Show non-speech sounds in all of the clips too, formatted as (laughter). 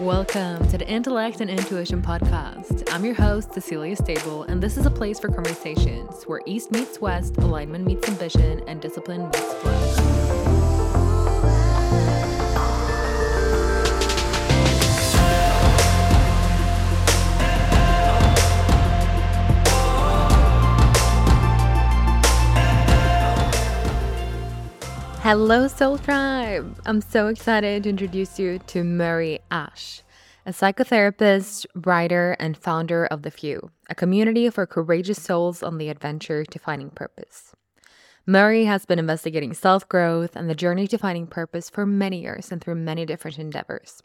Welcome to the Intellect and Intuition podcast. I'm your host, Cecilia Stable, and this is a place for conversations where East meets West, alignment meets ambition, and discipline meets flow. Hello, Soul Tribe! I'm so excited to introduce you to Murray Ash, a psychotherapist, writer, and founder of The Few, a community for courageous souls on the adventure to finding purpose. Murray has been investigating self growth and the journey to finding purpose for many years and through many different endeavors.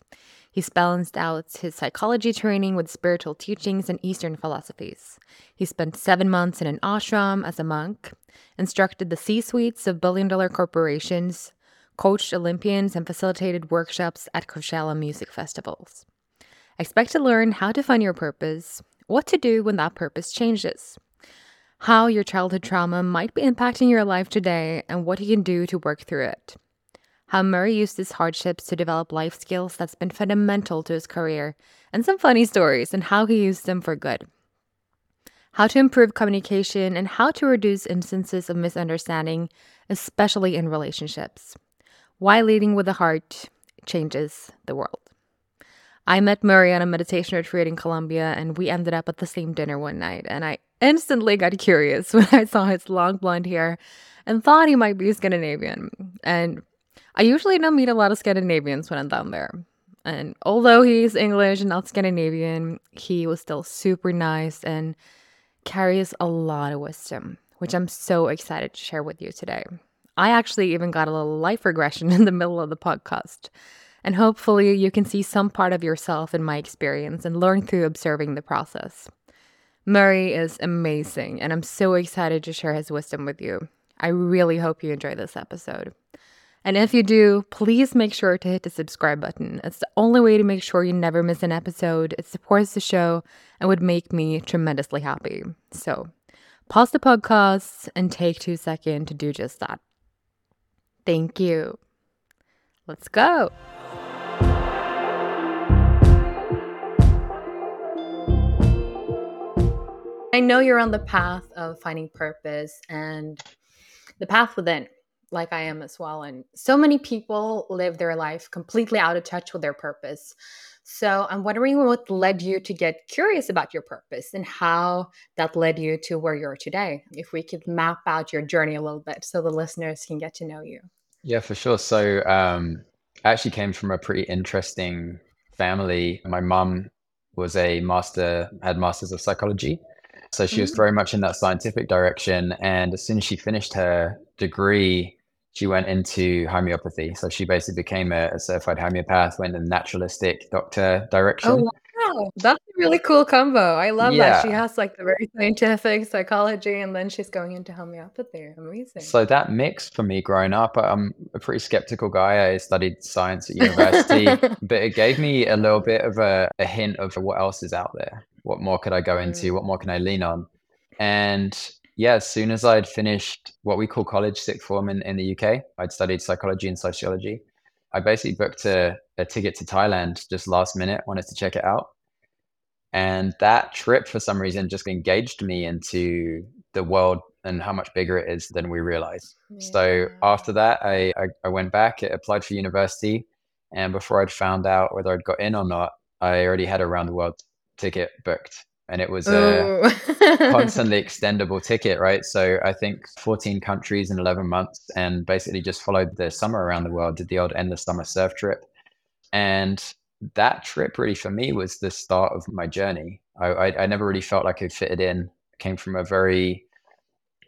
He's balanced out his psychology training with spiritual teachings and Eastern philosophies. He spent seven months in an ashram as a monk, instructed the C suites of billion dollar corporations, coached Olympians, and facilitated workshops at Coachella music festivals. Expect to learn how to find your purpose, what to do when that purpose changes, how your childhood trauma might be impacting your life today, and what you can do to work through it. How Murray used his hardships to develop life skills that's been fundamental to his career, and some funny stories and how he used them for good. How to improve communication and how to reduce instances of misunderstanding, especially in relationships. Why leading with the heart changes the world. I met Murray on a meditation retreat in Colombia, and we ended up at the same dinner one night. And I instantly got curious (laughs) when I saw his long blonde hair and thought he might be Scandinavian. And I usually don't meet a lot of Scandinavians when I'm down there. And although he's English and not Scandinavian, he was still super nice and carries a lot of wisdom, which I'm so excited to share with you today. I actually even got a little life regression (laughs) in the middle of the podcast. And hopefully, you can see some part of yourself in my experience and learn through observing the process. Murray is amazing, and I'm so excited to share his wisdom with you. I really hope you enjoy this episode. And if you do, please make sure to hit the subscribe button. It's the only way to make sure you never miss an episode. It supports the show and would make me tremendously happy. So, pause the podcast and take two seconds to do just that. Thank you. Let's go. I know you're on the path of finding purpose and the path within, like I am as well. And so many people live their life completely out of touch with their purpose. So I'm wondering what led you to get curious about your purpose and how that led you to where you are today. If we could map out your journey a little bit so the listeners can get to know you. Yeah, for sure. So um, I actually came from a pretty interesting family. My mum was a master, had masters of psychology. So she was Mm. very much in that scientific direction. And as soon as she finished her degree, she went into homeopathy. So she basically became a, a certified homeopath, went in the naturalistic doctor direction. Oh wow, that's a really cool combo. I love that. She has like the very scientific psychology and then she's going into homeopathy. Amazing. So that mix for me growing up, I'm a pretty skeptical guy. I studied science at university, (laughs) but it gave me a little bit of a, a hint of what else is out there. What more could I go into? Mm. What more can I lean on? And yeah, as soon as I'd finished what we call college sixth form in, in the UK, I'd studied psychology and sociology. I basically booked a, a ticket to Thailand just last minute, wanted to check it out. And that trip, for some reason, just engaged me into the world and how much bigger it is than we realize. So after that, I, I, I went back, applied for university. And before I'd found out whether I'd got in or not, I already had a round the world ticket booked. And it was a (laughs) constantly extendable ticket, right? So I think 14 countries in 11 months and basically just followed the summer around the world, did the old endless summer surf trip. And that trip really for me was the start of my journey. I, I, I never really felt like I fitted in. I came from a very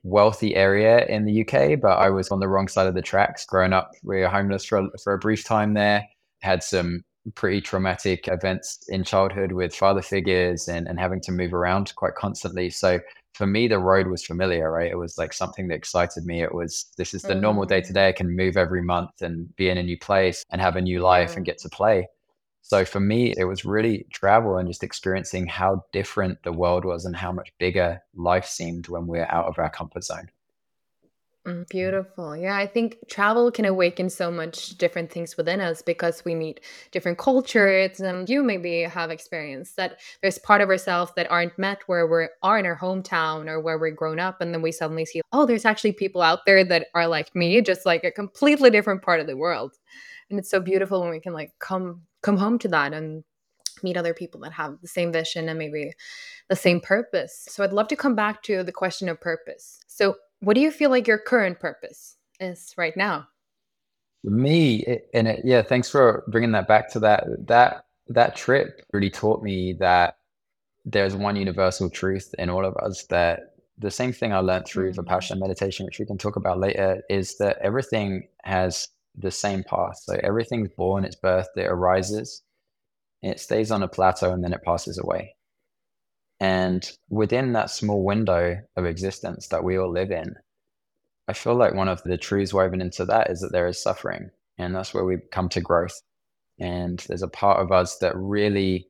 wealthy area in the UK, but I was on the wrong side of the tracks. Growing up, we were homeless for a, for a brief time there. Had some pretty traumatic events in childhood with father figures and, and having to move around quite constantly. So for me, the road was familiar, right? It was like something that excited me. It was this is the normal day to Mm. day. I can move every month and be in a new place and have a new life and get to play. So for me, it was really travel and just experiencing how different the world was and how much bigger life seemed when we we're out of our comfort zone. Mm, beautiful. Yeah, I think travel can awaken so much different things within us because we meet different cultures. And you maybe have experienced that there's part of ourselves that aren't met where we are in our hometown or where we're grown up. And then we suddenly see, oh, there's actually people out there that are like me, just like a completely different part of the world. And it's so beautiful when we can like come come home to that and meet other people that have the same vision and maybe the same purpose. So I'd love to come back to the question of purpose. So what do you feel like your current purpose is right now? Me it, and it, yeah, thanks for bringing that back to that. That that trip really taught me that there's one universal truth in all of us that the same thing I learned through mm-hmm. Vipassana meditation, which we can talk about later, is that everything has the same path. So everything's born, it's birth, it arises, it stays on a plateau, and then it passes away. And within that small window of existence that we all live in, I feel like one of the truths woven into that is that there is suffering. And that's where we come to growth. And there's a part of us that really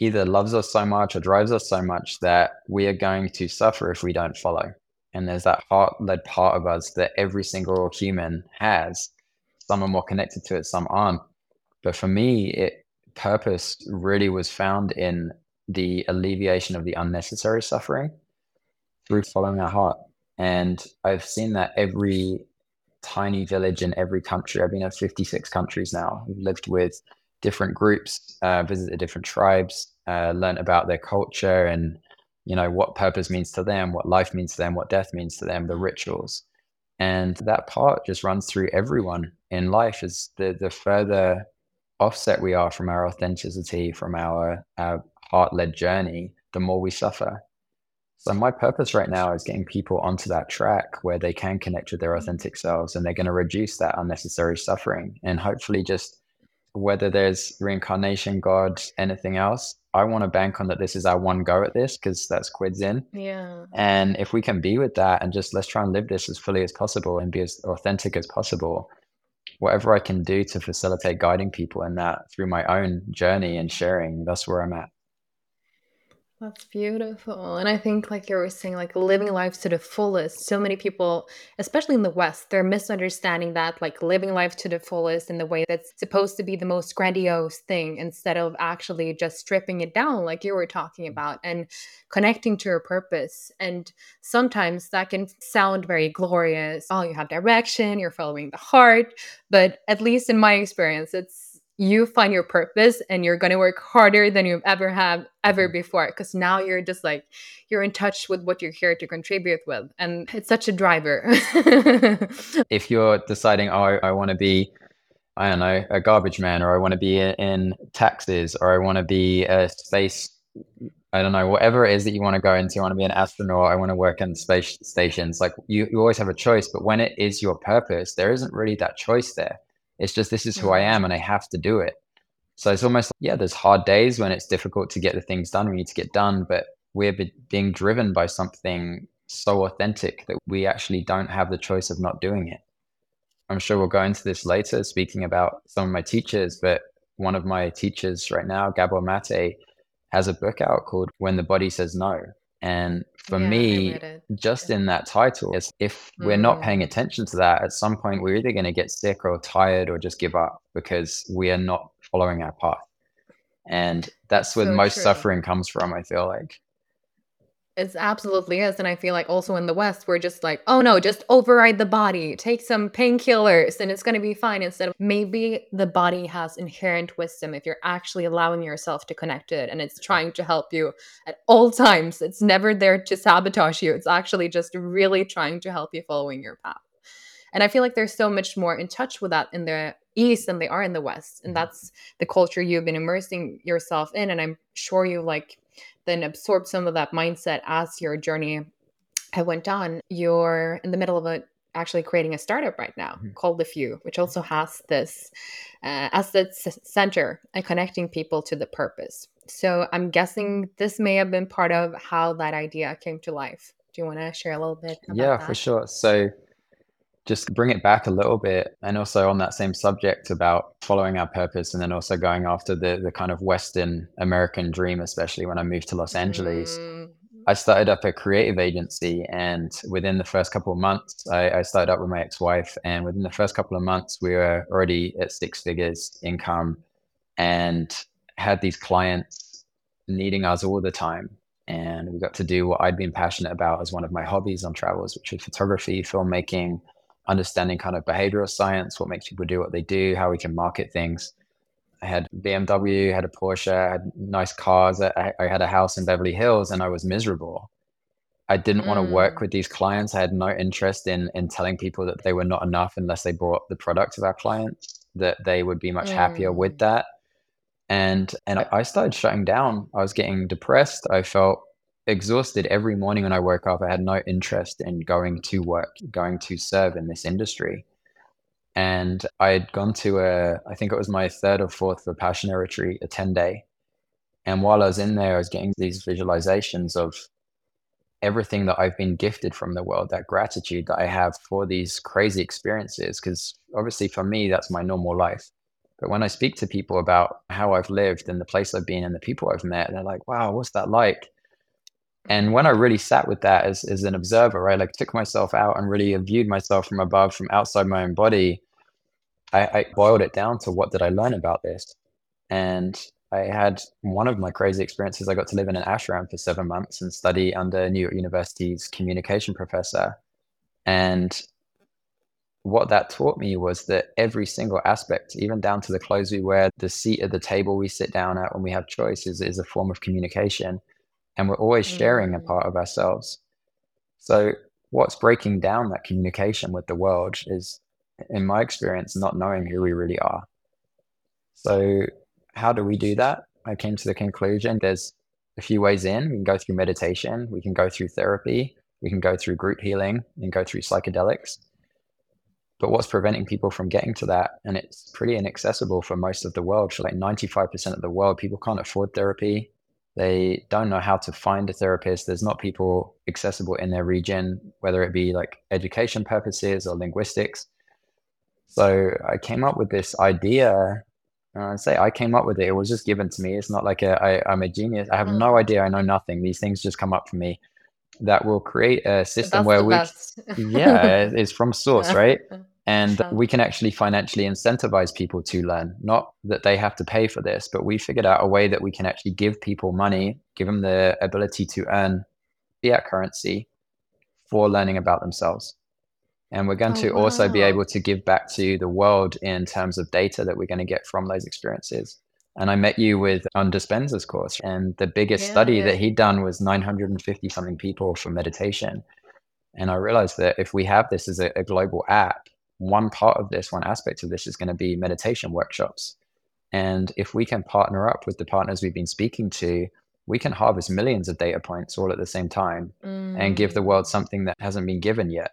either loves us so much or drives us so much that we are going to suffer if we don't follow. And there's that heart led part of us that every single human has. Some are more connected to it, some aren't. But for me, it purpose really was found in the alleviation of the unnecessary suffering through following our heart. And I've seen that every tiny village in every country. I've been in 56 countries now. I've lived with different groups, uh, visited different tribes, uh, learned about their culture and you know what purpose means to them, what life means to them, what death means to them, the rituals. And that part just runs through everyone in life. Is the the further offset we are from our authenticity, from our, our heart led journey, the more we suffer. So, my purpose right now is getting people onto that track where they can connect with their authentic selves and they're going to reduce that unnecessary suffering. And hopefully, just whether there's reincarnation, God, anything else, I want to bank on that this is our one go at this because that's quids in. Yeah. And if we can be with that and just let's try and live this as fully as possible and be as authentic as possible, whatever I can do to facilitate guiding people in that through my own journey and sharing, that's where I'm at. That's beautiful. And I think, like you were saying, like living life to the fullest. So many people, especially in the West, they're misunderstanding that, like living life to the fullest in the way that's supposed to be the most grandiose thing instead of actually just stripping it down, like you were talking mm. about, and connecting to your purpose. And sometimes that can sound very glorious. Oh, you have direction, you're following the heart. But at least in my experience, it's you find your purpose and you're going to work harder than you've ever have ever mm-hmm. before because now you're just like you're in touch with what you're here to contribute with and it's such a driver (laughs) if you're deciding oh i want to be i don't know a garbage man or i want to be in taxes or i want to be a space I don't know, whatever it is that you want to go into, you want to be an astronaut, I want to work in space stations. Like you, you always have a choice, but when it is your purpose, there isn't really that choice there. It's just this is who I am and I have to do it. So it's almost like, yeah, there's hard days when it's difficult to get the things done we need to get done, but we're being driven by something so authentic that we actually don't have the choice of not doing it. I'm sure we'll go into this later, speaking about some of my teachers, but one of my teachers right now, Gabor Mate, has a book out called When the Body Says No. And for yeah, me, just in that title, is if we're mm. not paying attention to that, at some point we're either going to get sick or tired or just give up because we are not following our path. And that's where so most true. suffering comes from, I feel like. It's absolutely is. And I feel like also in the West, we're just like, oh no, just override the body, take some painkillers, and it's going to be fine. Instead of maybe the body has inherent wisdom if you're actually allowing yourself to connect it and it's trying to help you at all times. It's never there to sabotage you, it's actually just really trying to help you following your path. And I feel like they're so much more in touch with that in the East than they are in the West. And mm-hmm. that's the culture you've been immersing yourself in. And I'm sure you like then absorb some of that mindset as your journey went on. You're in the middle of a actually creating a startup right now mm-hmm. called the few which also has this uh, as the center and connecting people to the purpose so i'm guessing this may have been part of how that idea came to life do you want to share a little bit yeah that? for sure so just bring it back a little bit and also on that same subject about following our purpose and then also going after the the kind of western american dream especially when i moved to los angeles mm. I started up a creative agency, and within the first couple of months, I, I, started up with my ex-wife, and within the first couple of months, we were already at six figures income, and had these clients needing us all the time, and we got to do what I'd been passionate about as one of my hobbies on travels, which is photography, filmmaking, understanding kind of behavioral science, what makes people do what they do, how we can market things. I had BMW, had a Porsche, I had nice cars. I, I, had a house in Beverly Hills, and I was miserable. I didn't mm. want to work with these clients. I had no interest in in telling people that they were not enough unless they bought the product of our clients. That they would be much mm. happier with mm. that. And and I started shutting down. I was getting depressed. I felt exhausted every morning when I woke up. I had no interest in going to work, going to serve in this industry and I had gone to a, I think it was my third or fourth Vipassana retreat, a 10 day. And while I was in there, I was getting these visualizations of everything that I've been gifted from the world, that gratitude that I have for these crazy experiences. Because obviously, for me, that's my normal life. But when I speak to people about how I've lived and the place I've been and the people I've met, they're like, wow, what's that like? And when I really sat with that as, as an observer, right, like took myself out and really viewed myself from above, from outside my own body, I, I boiled it down to what did I learn about this? And I had one of my crazy experiences. I got to live in an ashram for seven months and study under New York University's communication professor. And what that taught me was that every single aspect, even down to the clothes we wear, the seat at the table we sit down at when we have choices, is a form of communication. And we're always sharing a mm. part of ourselves. So, what's breaking down that communication with the world is in my experience, not knowing who we really are. So, how do we do that? I came to the conclusion there's a few ways in. We can go through meditation, we can go through therapy, we can go through group healing, and go through psychedelics. But what's preventing people from getting to that? And it's pretty inaccessible for most of the world. For like 95% of the world, people can't afford therapy. They don't know how to find a therapist. There's not people accessible in their region, whether it be like education purposes or linguistics. So I came up with this idea. And I say I came up with it. It was just given to me. It's not like a, I, I'm a genius. I have mm. no idea. I know nothing. These things just come up for me. That will create a system where we, yeah, (laughs) it's from source, right? (laughs) And we can actually financially incentivize people to learn. Not that they have to pay for this, but we figured out a way that we can actually give people money, give them the ability to earn fiat currency for learning about themselves. And we're going oh, to also be able to give back to the world in terms of data that we're going to get from those experiences. And I met you with on Dispenza's course, and the biggest yeah, study yeah. that he'd done was 950 something people for meditation. And I realized that if we have this as a, a global app, one part of this, one aspect of this is going to be meditation workshops. And if we can partner up with the partners we've been speaking to, we can harvest millions of data points all at the same time mm. and give the world mm. something that hasn't been given yet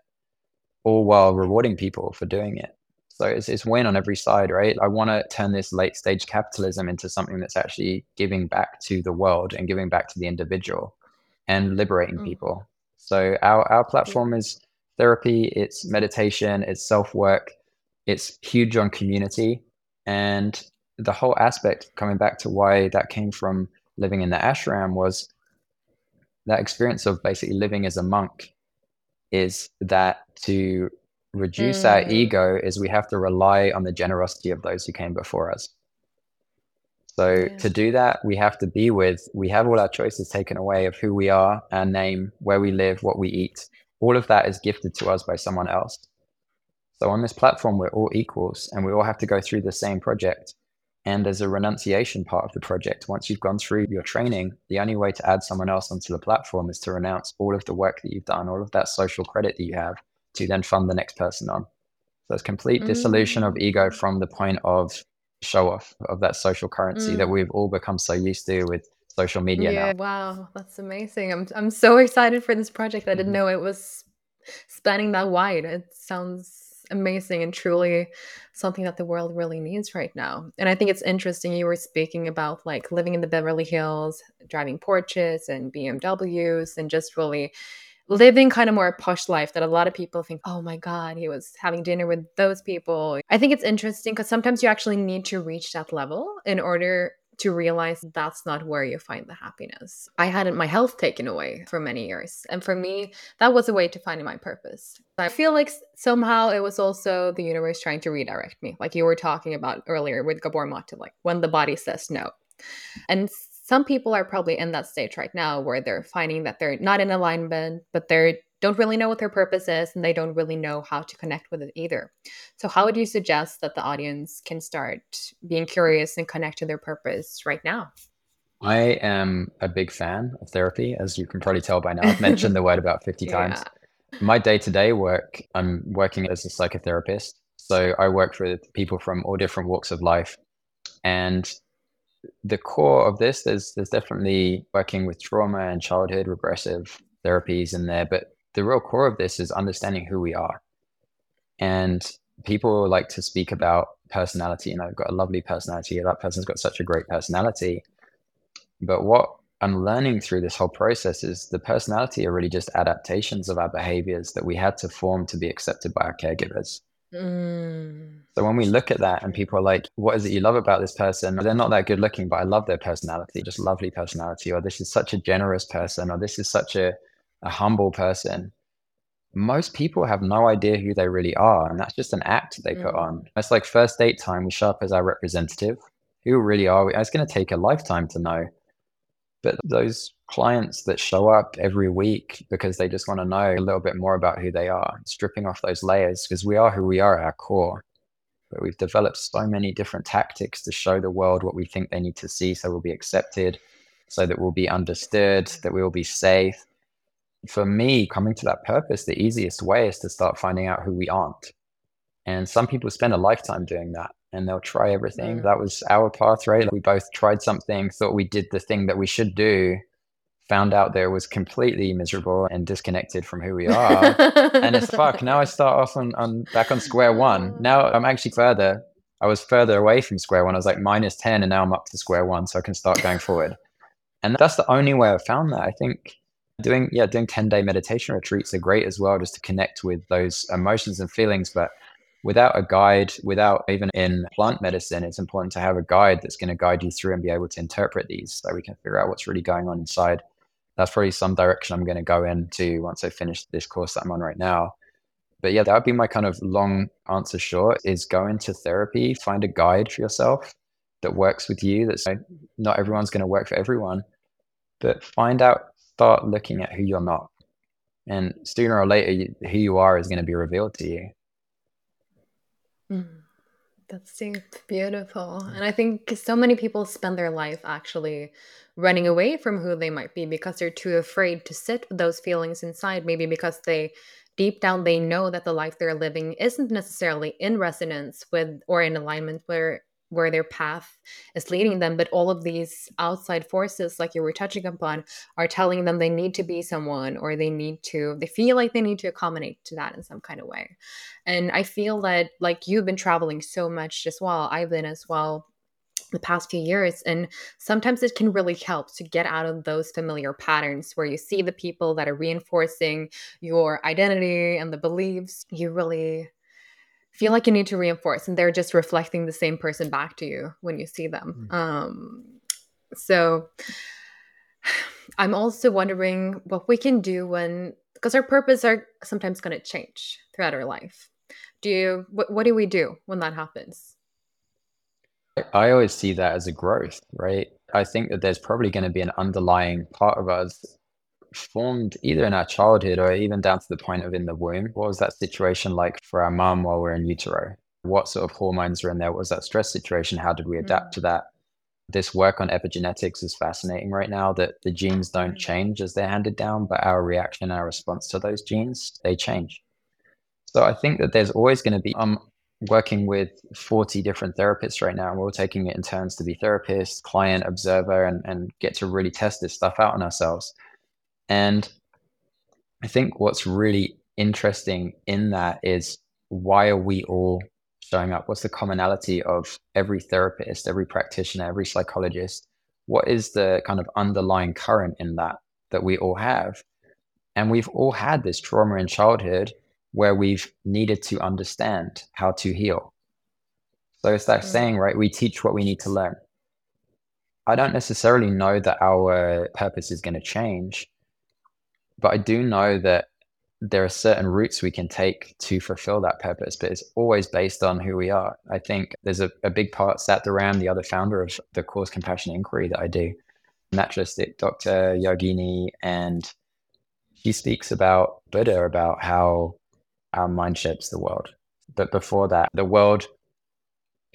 all while rewarding people for doing it. So it's, it's win on every side, right? I want to turn this late stage capitalism into something that's actually giving back to the world and giving back to the individual and liberating mm. people. So our, our platform is therapy, it's meditation, it's self work, it's huge on community. And the whole aspect, coming back to why that came from living in the ashram, was that experience of basically living as a monk is that to reduce mm. our ego is we have to rely on the generosity of those who came before us. So yeah. to do that, we have to be with, we have all our choices taken away of who we are, our name, where we live, what we eat. All of that is gifted to us by someone else. So on this platform, we're all equals and we all have to go through the same project. And as a renunciation part of the project, once you've gone through your training, the only way to add someone else onto the platform is to renounce all of the work that you've done, all of that social credit that you have to then fund the next person on. So it's complete mm. dissolution of ego from the point of show off of that social currency mm. that we've all become so used to with social media yeah, now. Wow, that's amazing. I'm I'm so excited for this project. I didn't mm-hmm. know it was spanning that wide. It sounds amazing and truly something that the world really needs right now. And I think it's interesting you were speaking about like living in the Beverly Hills, driving Porsches and BMWs and just really living kind of more a posh life that a lot of people think, oh my God, he was having dinner with those people. I think it's interesting because sometimes you actually need to reach that level in order to realize that's not where you find the happiness. I had my health taken away for many years. And for me, that was a way to finding my purpose. I feel like somehow it was also the universe trying to redirect me, like you were talking about earlier with Gabor Mate, like when the body says no. And some people are probably in that stage right now where they're finding that they're not in alignment, but they don't really know what their purpose is and they don't really know how to connect with it either. So, how would you suggest that the audience can start being curious and connect to their purpose right now? I am a big fan of therapy, as you can probably tell by now. I've (laughs) mentioned the word about 50 times. Yeah. My day to day work, I'm working as a psychotherapist. So, I work with people from all different walks of life. And the core of this, there's there's definitely working with trauma and childhood regressive therapies in there, but the real core of this is understanding who we are. And people like to speak about personality, and I've got a lovely personality. That person's got such a great personality. But what I'm learning through this whole process is the personality are really just adaptations of our behaviors that we had to form to be accepted by our caregivers. Mm. So when we look at that and people are like, what is it you love about this person? They're not that good looking, but I love their personality, just lovely personality, or this is such a generous person, or this is such a, a humble person. Most people have no idea who they really are. And that's just an act they mm. put on. It's like first date time, we show up as our representative. Who really are we? It's going to take a lifetime to know. But those clients that show up every week because they just want to know a little bit more about who they are, stripping off those layers because we are who we are at our core. But we've developed so many different tactics to show the world what we think they need to see so we'll be accepted, so that we'll be understood, that we will be safe. For me, coming to that purpose, the easiest way is to start finding out who we aren't. And some people spend a lifetime doing that and they'll try everything. Mm. That was our path, right? We both tried something, thought we did the thing that we should do, found out there was completely miserable and disconnected from who we (laughs) are. and it's fuck. Now I start off on, on back on square one. Now I'm actually further. I was further away from square one. I was like minus 10 and now I'm up to square one. So I can start going forward. And that's the only way I've found that. I think doing, yeah, doing 10 day meditation retreats are great as well, just to connect with those emotions and feelings. But without a guide, without even in plant medicine, it's important to have a guide that's going to guide you through and be able to interpret these so we can figure out what's really going on inside. That's probably some direction I'm going to go into once I finish this course that I'm on right now. But yeah, that would be my kind of long answer short is go into therapy, find a guide for yourself that works with you. That's not everyone's going to work for everyone, but find out, start looking at who you're not. And sooner or later, who you are is going to be revealed to you. Mm, that's beautiful. And I think so many people spend their life actually running away from who they might be because they're too afraid to sit with those feelings inside, maybe because they deep down they know that the life they're living isn't necessarily in resonance with or in alignment where where their path is leading them but all of these outside forces like you were touching upon are telling them they need to be someone or they need to they feel like they need to accommodate to that in some kind of way. And i feel that like you've been traveling so much as well i've been as well the past few years and sometimes it can really help to get out of those familiar patterns where you see the people that are reinforcing your identity and the beliefs. You really feel like you need to reinforce and they're just reflecting the same person back to you when you see them. Mm. um, so (sighs) i'm also wondering what we can do when because our purpose are sometimes going to change throughout our life. Do you what, what do we do when that happens? I always see that as a growth right? I think that there's probably going to be an underlying part of us formed either in our childhood or even down to the point of in the womb? What was that situation like for our mom while we are in utero? What sort of hormones were in there? What was that stress situation? How did we adapt mm. to that? This work on epigenetics is fascinating right now that the genes don't mm. change as they're handed down, but our reaction, our response to those genes, they change. So I think that there's always going to be, I'm working with 40 different therapists right now, and we're all taking it in turns to be therapist, client, observer, and, and get to really test this stuff out on ourselves. And I think what's really interesting in that is why are we all showing up? What's the commonality of every therapist, every practitioner, every psychologist? What is the kind of underlying current in that that we all have? And we've all had this trauma in childhood where we've needed to understand how to heal. So it's that mm. saying, right? We teach what we need to learn. I don't necessarily know that our purpose is going to change, but I do know that there are certain routes we can take to fulfill that purpose, but it's always based on who we are. I think there's a, a big part, Sat Dharam, the other founder of the Course Compassion Inquiry that I do, naturalistic Dr. Yogini, and she speaks about Buddha, about how our mind shapes the world. But before that, the world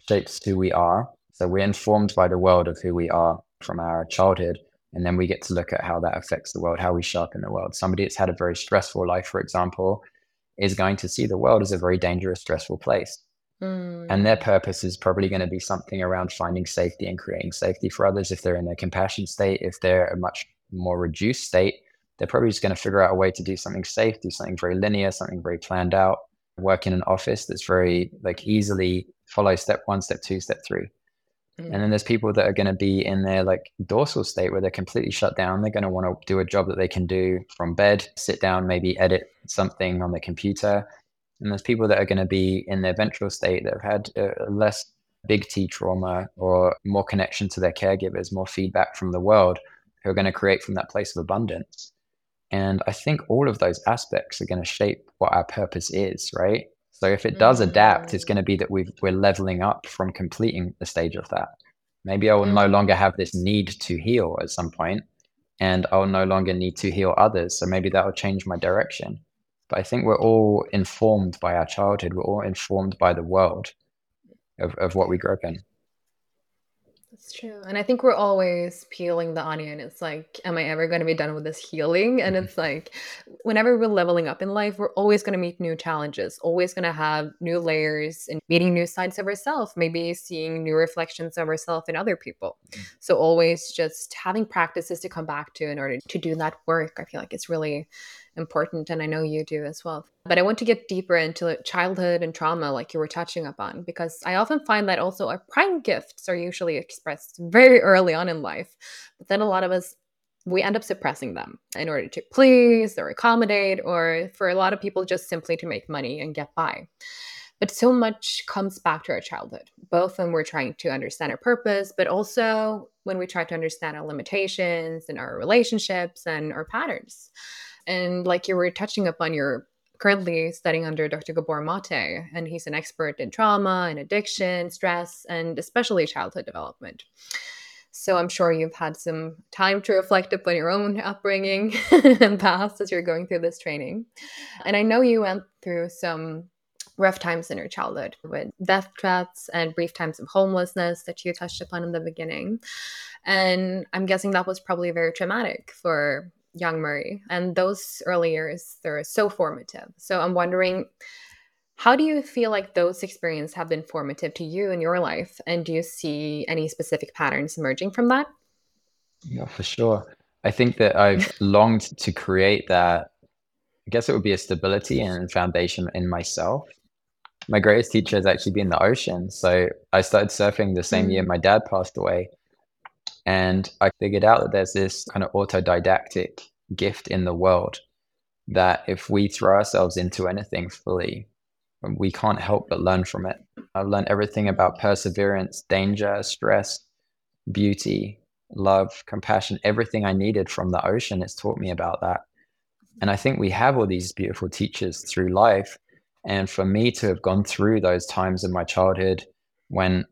shapes who we are. So we're informed by the world of who we are from our childhood. And then we get to look at how that affects the world, how we show up in the world. Somebody that's had a very stressful life, for example, is going to see the world as a very dangerous, stressful place. Mm. And their purpose is probably going to be something around finding safety and creating safety for others. If they're in a compassion state, if they're a much more reduced state, they're probably just going to figure out a way to do something safe, do something very linear, something very planned out, work in an office that's very like easily follow step one, step two, step three. Mm. And then there's people that are going to be in their like dorsal state where they're completely shut down. They're going to want to do a job that they can do from bed, sit down, maybe edit something on the computer. And there's people that are going to be in their ventral state that have had a less big T trauma or more connection to their caregivers, more feedback from the world, who are going to create from that place of abundance. And I think all of those aspects are going to shape what our purpose is, right? So if it does adapt, it's going to be that we we're leveling up from completing the stage of that. Maybe I will no mm. longer have this need to heal at some point, and I'll no longer need to heal others. So maybe that will change my direction. But I think we're all informed by our childhood. We're all informed by the world of, of what we grew up in. It's true. And I think we're always peeling the onion. It's like, am I ever going to be done with this healing? And mm-hmm. it's like, whenever we're leveling up in life, we're always going to meet new challenges, always going to have new layers and meeting new sides of ourselves, maybe seeing new reflections of ourselves in other people. Mm-hmm. So, always just having practices to come back to in order to do that work. I feel like it's really important and i know you do as well. But i want to get deeper into childhood and trauma like you were touching upon because i often find that also our prime gifts are usually expressed very early on in life but then a lot of us we end up suppressing them in order to please or accommodate or for a lot of people just simply to make money and get by. But so much comes back to our childhood both when we're trying to understand our purpose but also when we try to understand our limitations and our relationships and our patterns and like you were touching upon, you're currently studying under Dr. Gabor Mate, and he's an expert in trauma and addiction, stress, and especially childhood development. So I'm sure you've had some time to reflect upon your own upbringing (laughs) and past as you're going through this training. And I know you went through some rough times in your childhood with death threats and brief times of homelessness that you touched upon in the beginning. And I'm guessing that was probably very traumatic for young Murray. And those early years, they're so formative. So I'm wondering, how do you feel like those experiences have been formative to you in your life? And do you see any specific patterns emerging from that? Yeah, for sure. I think that I've (laughs) longed to create that. I guess it would be a stability and foundation in myself. My greatest teacher has actually been the ocean. So I started surfing the same mm. year my dad passed away. And I figured out that there's this kind of autodidactic gift in the world that if we throw ourselves into anything fully, we can't help but learn from it. I've learned everything about perseverance, danger, stress, beauty, love, compassion, everything I needed from the ocean. It's taught me about that. And I think we have all these beautiful teachers through life. And for me to have gone through those times in my childhood when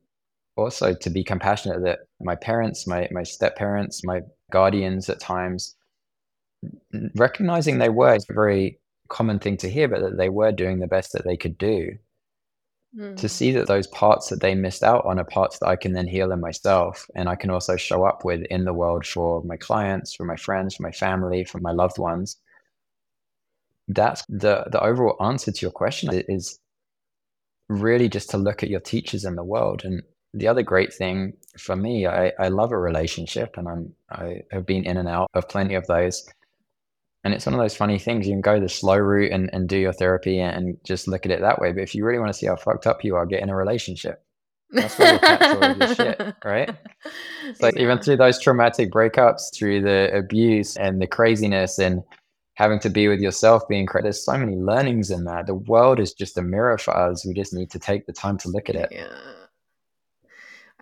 also to be compassionate that my parents, my, my step parents, my guardians at times, recognizing they were a very common thing to hear, but that they were doing the best that they could do. Mm. To see that those parts that they missed out on are parts that I can then heal in myself and I can also show up with in the world for my clients, for my friends, for my family, for my loved ones. That's the the overall answer to your question is really just to look at your teachers in the world and the other great thing for me, I, I love a relationship and I'm I have been in and out of plenty of those. And it's one of those funny things. You can go the slow route and, and do your therapy and just look at it that way. But if you really want to see how fucked up you are, get in a relationship. That's where you'll catch all of your shit, right? (laughs) Yeah. even through those traumatic breakups, through the abuse and the craziness and having to be with yourself, being crazy. There's so many learnings in that. The world is just a mirror for us. We just need to take the time to look at it. Yeah.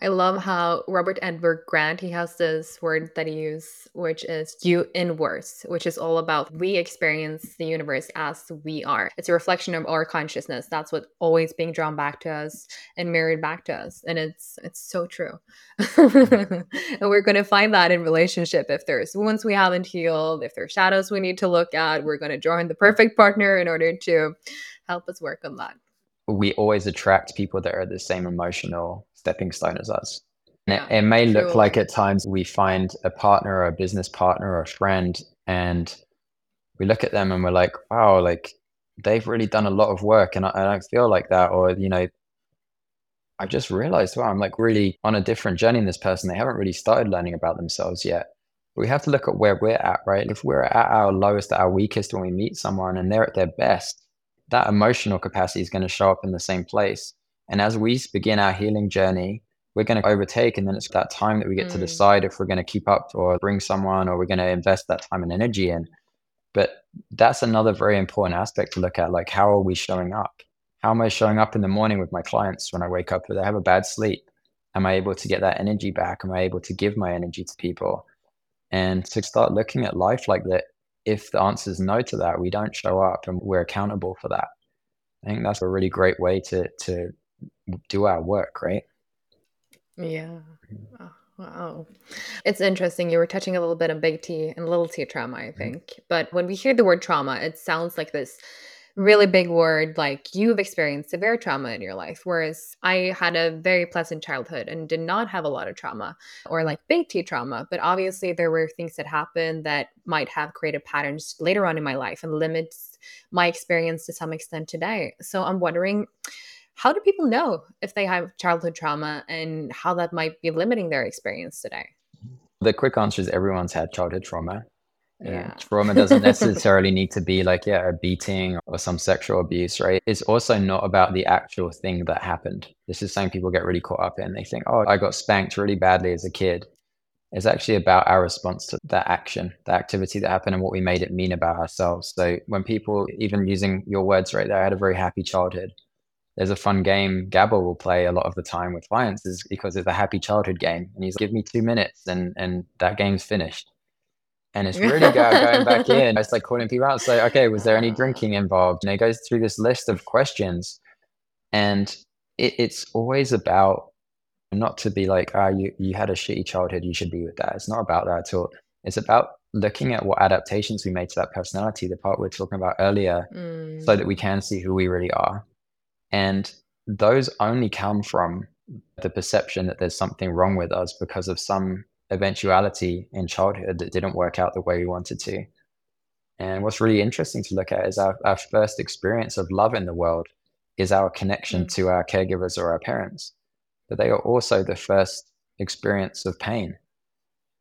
I love how Robert Edward Grant he has this word that he uses, which is "you inverse," which is all about we experience the universe as we are. It's a reflection of our consciousness. That's what always being drawn back to us and mirrored back to us, and it's it's so true. (laughs) and we're going to find that in relationship. If there's wounds we haven't healed, if there's shadows we need to look at, we're going to join the perfect partner in order to help us work on that. We always attract people that are the same emotional stepping stone as us. Yeah, it, it, may look like at times we find a partner or a business partner or a friend and we look at them and we're like, wow, like they've really done a lot of work and I, I don't feel like that. Or, you know, I just realized, wow, I'm like really on a different journey in this person. They haven't really started learning about themselves yet. But we have to look at where we're at, right? If we're at our lowest, at our weakest when we meet someone and they're at their best, that emotional capacity is going to show up in the same place. And as we begin our healing journey, we're going to overtake. And then it's that time that we get mm. to decide if we're going to keep up or bring someone or we're going to invest that time and energy in. But that's another very important aspect to look at. Like, how are we showing up? How am I showing up in the morning with my clients when I wake up? Do they have a bad sleep? Am I able to get that energy back? Am I able to give my energy to people? And to start looking at life like that, if the answer is no to that, we don't show up and we're accountable for that. I think that's a really great way to to do our work, right? Yeah. Oh, wow. It's interesting. You were touching a little bit on big T and little t trauma, I mm-hmm. think. Mm-hmm. But when we hear the word trauma, it sounds like this really big word like you've experienced severe trauma in your life whereas i had a very pleasant childhood and did not have a lot of trauma or like big t trauma but obviously there were things that happened that might have created patterns later on in my life and limits my experience to some extent today so i'm wondering how do people know if they have childhood trauma and how that might be limiting their experience today? The quick answer is everyone's had childhood trauma. Yeah. trauma doesn't (laughs) necessarily need to be like, yeah, a beating or some sexual abuse, right? It's also not about the actual thing that happened. This is something people get really caught up in. They think, oh, I got spanked really badly as a kid. It's actually about our response to that action, the activity that happened, and what we made it mean about ourselves. So when people, even using your words right there, I had a very happy childhood there's a fun game Gabor will play a lot of the time with clients is because it's a happy childhood game. And he's give me two minutes and and that game's finished. And it's (laughs) really going back in. It's like calling people out. Say, okay, was there any drinking involved? And it goes through this list of questions. And it, it's always about not to be like, ah, oh, you, you had a shitty childhood, you should be with that. It's not about that at all. It's about looking at what adaptations we made to that personality, the part we are talking about earlier, mm. so that we can see who we really are and those only come from the perception that there's something wrong with us because of some eventuality in childhood that didn't work out the way we wanted to. And what's really interesting to look at is our, our first experience of love in the world is our connection mm. to our caregivers or our parents. But they are also the first experience of pain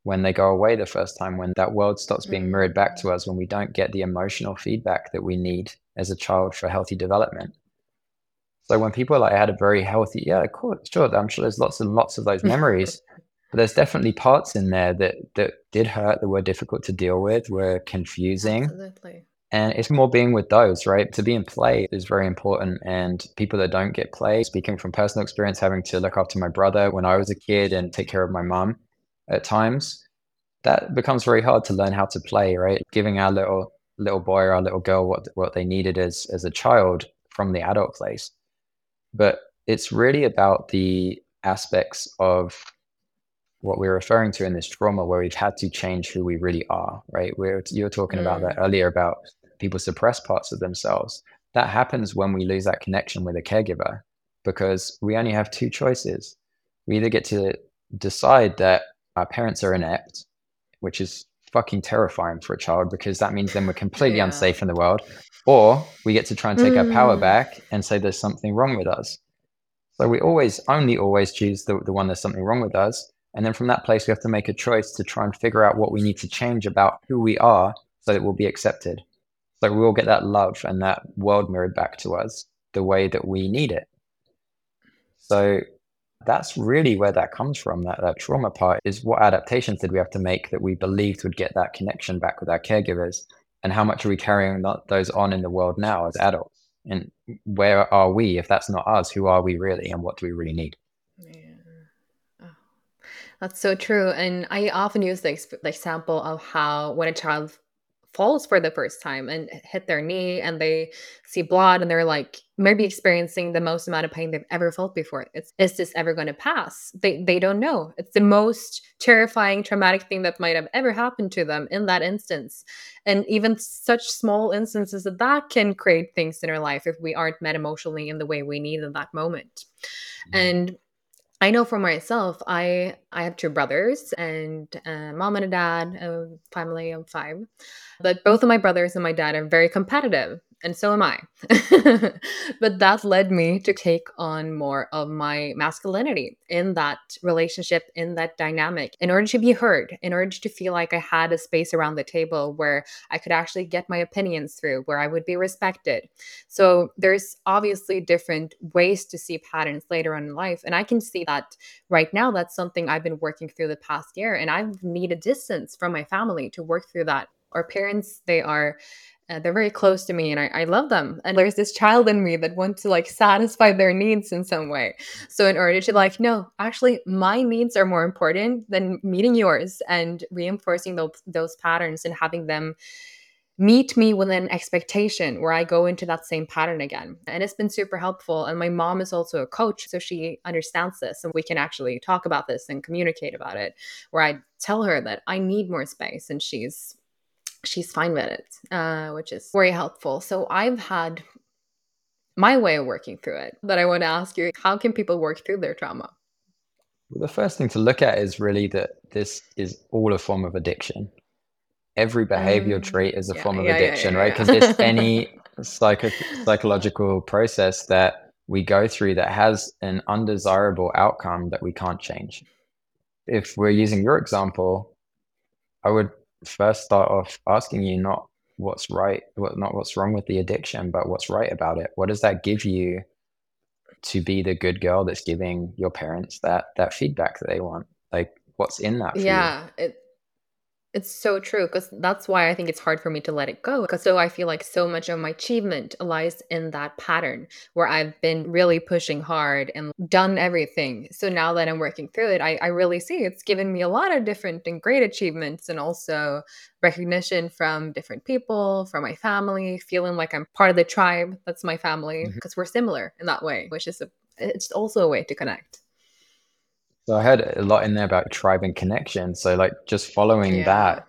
when they go away the first time, when that world stops being mirrored back to us, when we don't get the emotional feedback that we need as a child for healthy development. So when people are like, I had a very healthy, yeah, of course, sure, I'm sure there's lots and lots of those (laughs) memories. But there's definitely parts in there that that did hurt, that were difficult to deal with, were confusing. Absolutely. And it's more being with those, right? To be in play is very important. And people that don't get play, speaking from personal experience, having to look after my brother when I was a kid and take care of my mom at times, that becomes very hard to learn how to play, right? Giving our little little boy or our little girl what what they needed as as a child from the adult place but it's really about the aspects of what we're referring to in this trauma where we've had to change who we really are, right? We're, you were talking mm. about that earlier about people suppress parts of themselves. That happens when we lose that connection with a caregiver because we only have two choices. We either get to decide that our parents are inept, which is fucking terrifying for a child because that means then we're completely yeah. unsafe in the world, or we get to try and take mm. our power mm. back and say there's something wrong with us. So we always, only always choose the, the one there's something wrong with us. And then from that place, we have to make a choice to try and figure out what we need to change about who we are so that we'll be accepted. So we will get that love and that world mirrored back to us the way that we need it. So that's really where that comes from. That, that trauma part is what adaptations did we have to make that we believed would get that connection back with our caregivers and how much are we carrying those on in the world now as adults and where are we if that's not us who are we really and what do we really need That's so true. And I often use the, the example of how when a child falls for the first time and hit their knee and they see blood and they're like maybe experiencing the most amount of pain they've ever felt before. It's is this ever going to pass? They they don't know. It's the most terrifying traumatic thing that might have ever happened to them in that instance. And even such small instances of that can create things in our life if we aren't met emotionally in the way we need in that moment. Mm-hmm. And I know for myself, I I have two brothers and a mom and a dad, a family of five. But both of my brothers and my dad are very competitive and so am I. (laughs) but that led me to take on more of my masculinity in that relationship, in that dynamic, in order to be heard, in order to feel like I had a space around the table where I could actually get my opinions through, where I would be respected. So there's obviously different ways to see patterns later on in life. And I can see that right now, that's something I've been working through the past year. And I've needed distance from my family to work through that. Our parents, they are uh, they're very close to me and I, I love them and there's this child in me that wants to like satisfy their needs in some way so in order to like no actually my needs are more important than meeting yours and reinforcing those, those patterns and having them meet me with an expectation where I go into that same pattern again. And it's been super helpful. And my mom is also a coach, so she understands this and we can actually talk about this and communicate about it. Where I tell her that I need more space and she's she's fine with it, uh, which is very helpful. So I've had my way of working through it that I want to ask you how can people work through their trauma? Well, the first thing to look at is really that this is all a form of addiction. Every behavior um, trait is a yeah, form of yeah, addiction, yeah, right? Because it's any (laughs) psycho- psychological process that we go through that has an undesirable outcome that we can't change. If we're using your example, I would first start off asking you not what's right, what not what's wrong with the addiction, but what's right about it. What does that give you to be the good girl that's giving your parents that that feedback that they want? Like what's in that? yeah, it it's so true because that's why I think it's hard for me to let it go. Because so I feel like so much of my achievement lies in that pattern where I've been really pushing hard and done everything. So now that I'm working through it, I, I really see it's given me a lot of different and great achievements and also recognition from different people, from my family, feeling like I'm part of the tribe that's my family because mm-hmm. we're similar in that way, which is a, it's also a way to connect. So I heard a lot in there about tribe and connection. So like just following yeah. that,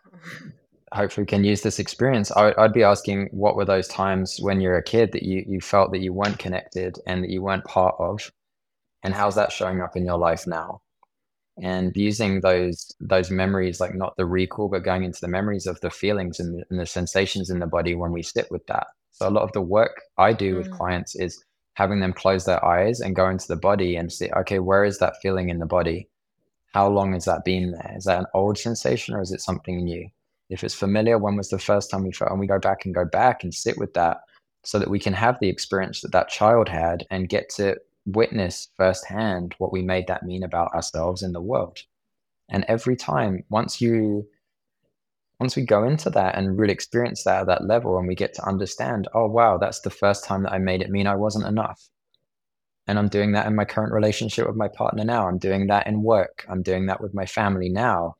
hopefully we can use this experience. I, would be asking, what were those times when you're a kid that you you felt that you weren't connected and that you weren't part of, and how's that showing up in your life now? And using those those memories, like not the recall, but going into the memories of the feelings and the, and the sensations in the body when we sit with that. So a lot of the work I do mm. with clients is having them close their eyes and go into the body and see, okay, where is that feeling in the body? How long has that been there? Is that an old sensation or is it something new? If it's familiar, when was the first time we felt? And we go back and go back and sit with that so that we can have the experience that that child had and get to witness firsthand what we made that mean about ourselves in the world. And every time, once you once we go into that and really experience that at that level and we get to understand, oh, wow, that's the first time that I made it mean I wasn't enough. And I'm doing that in my current relationship with my partner now. I'm doing that in work. I'm doing that with my family now.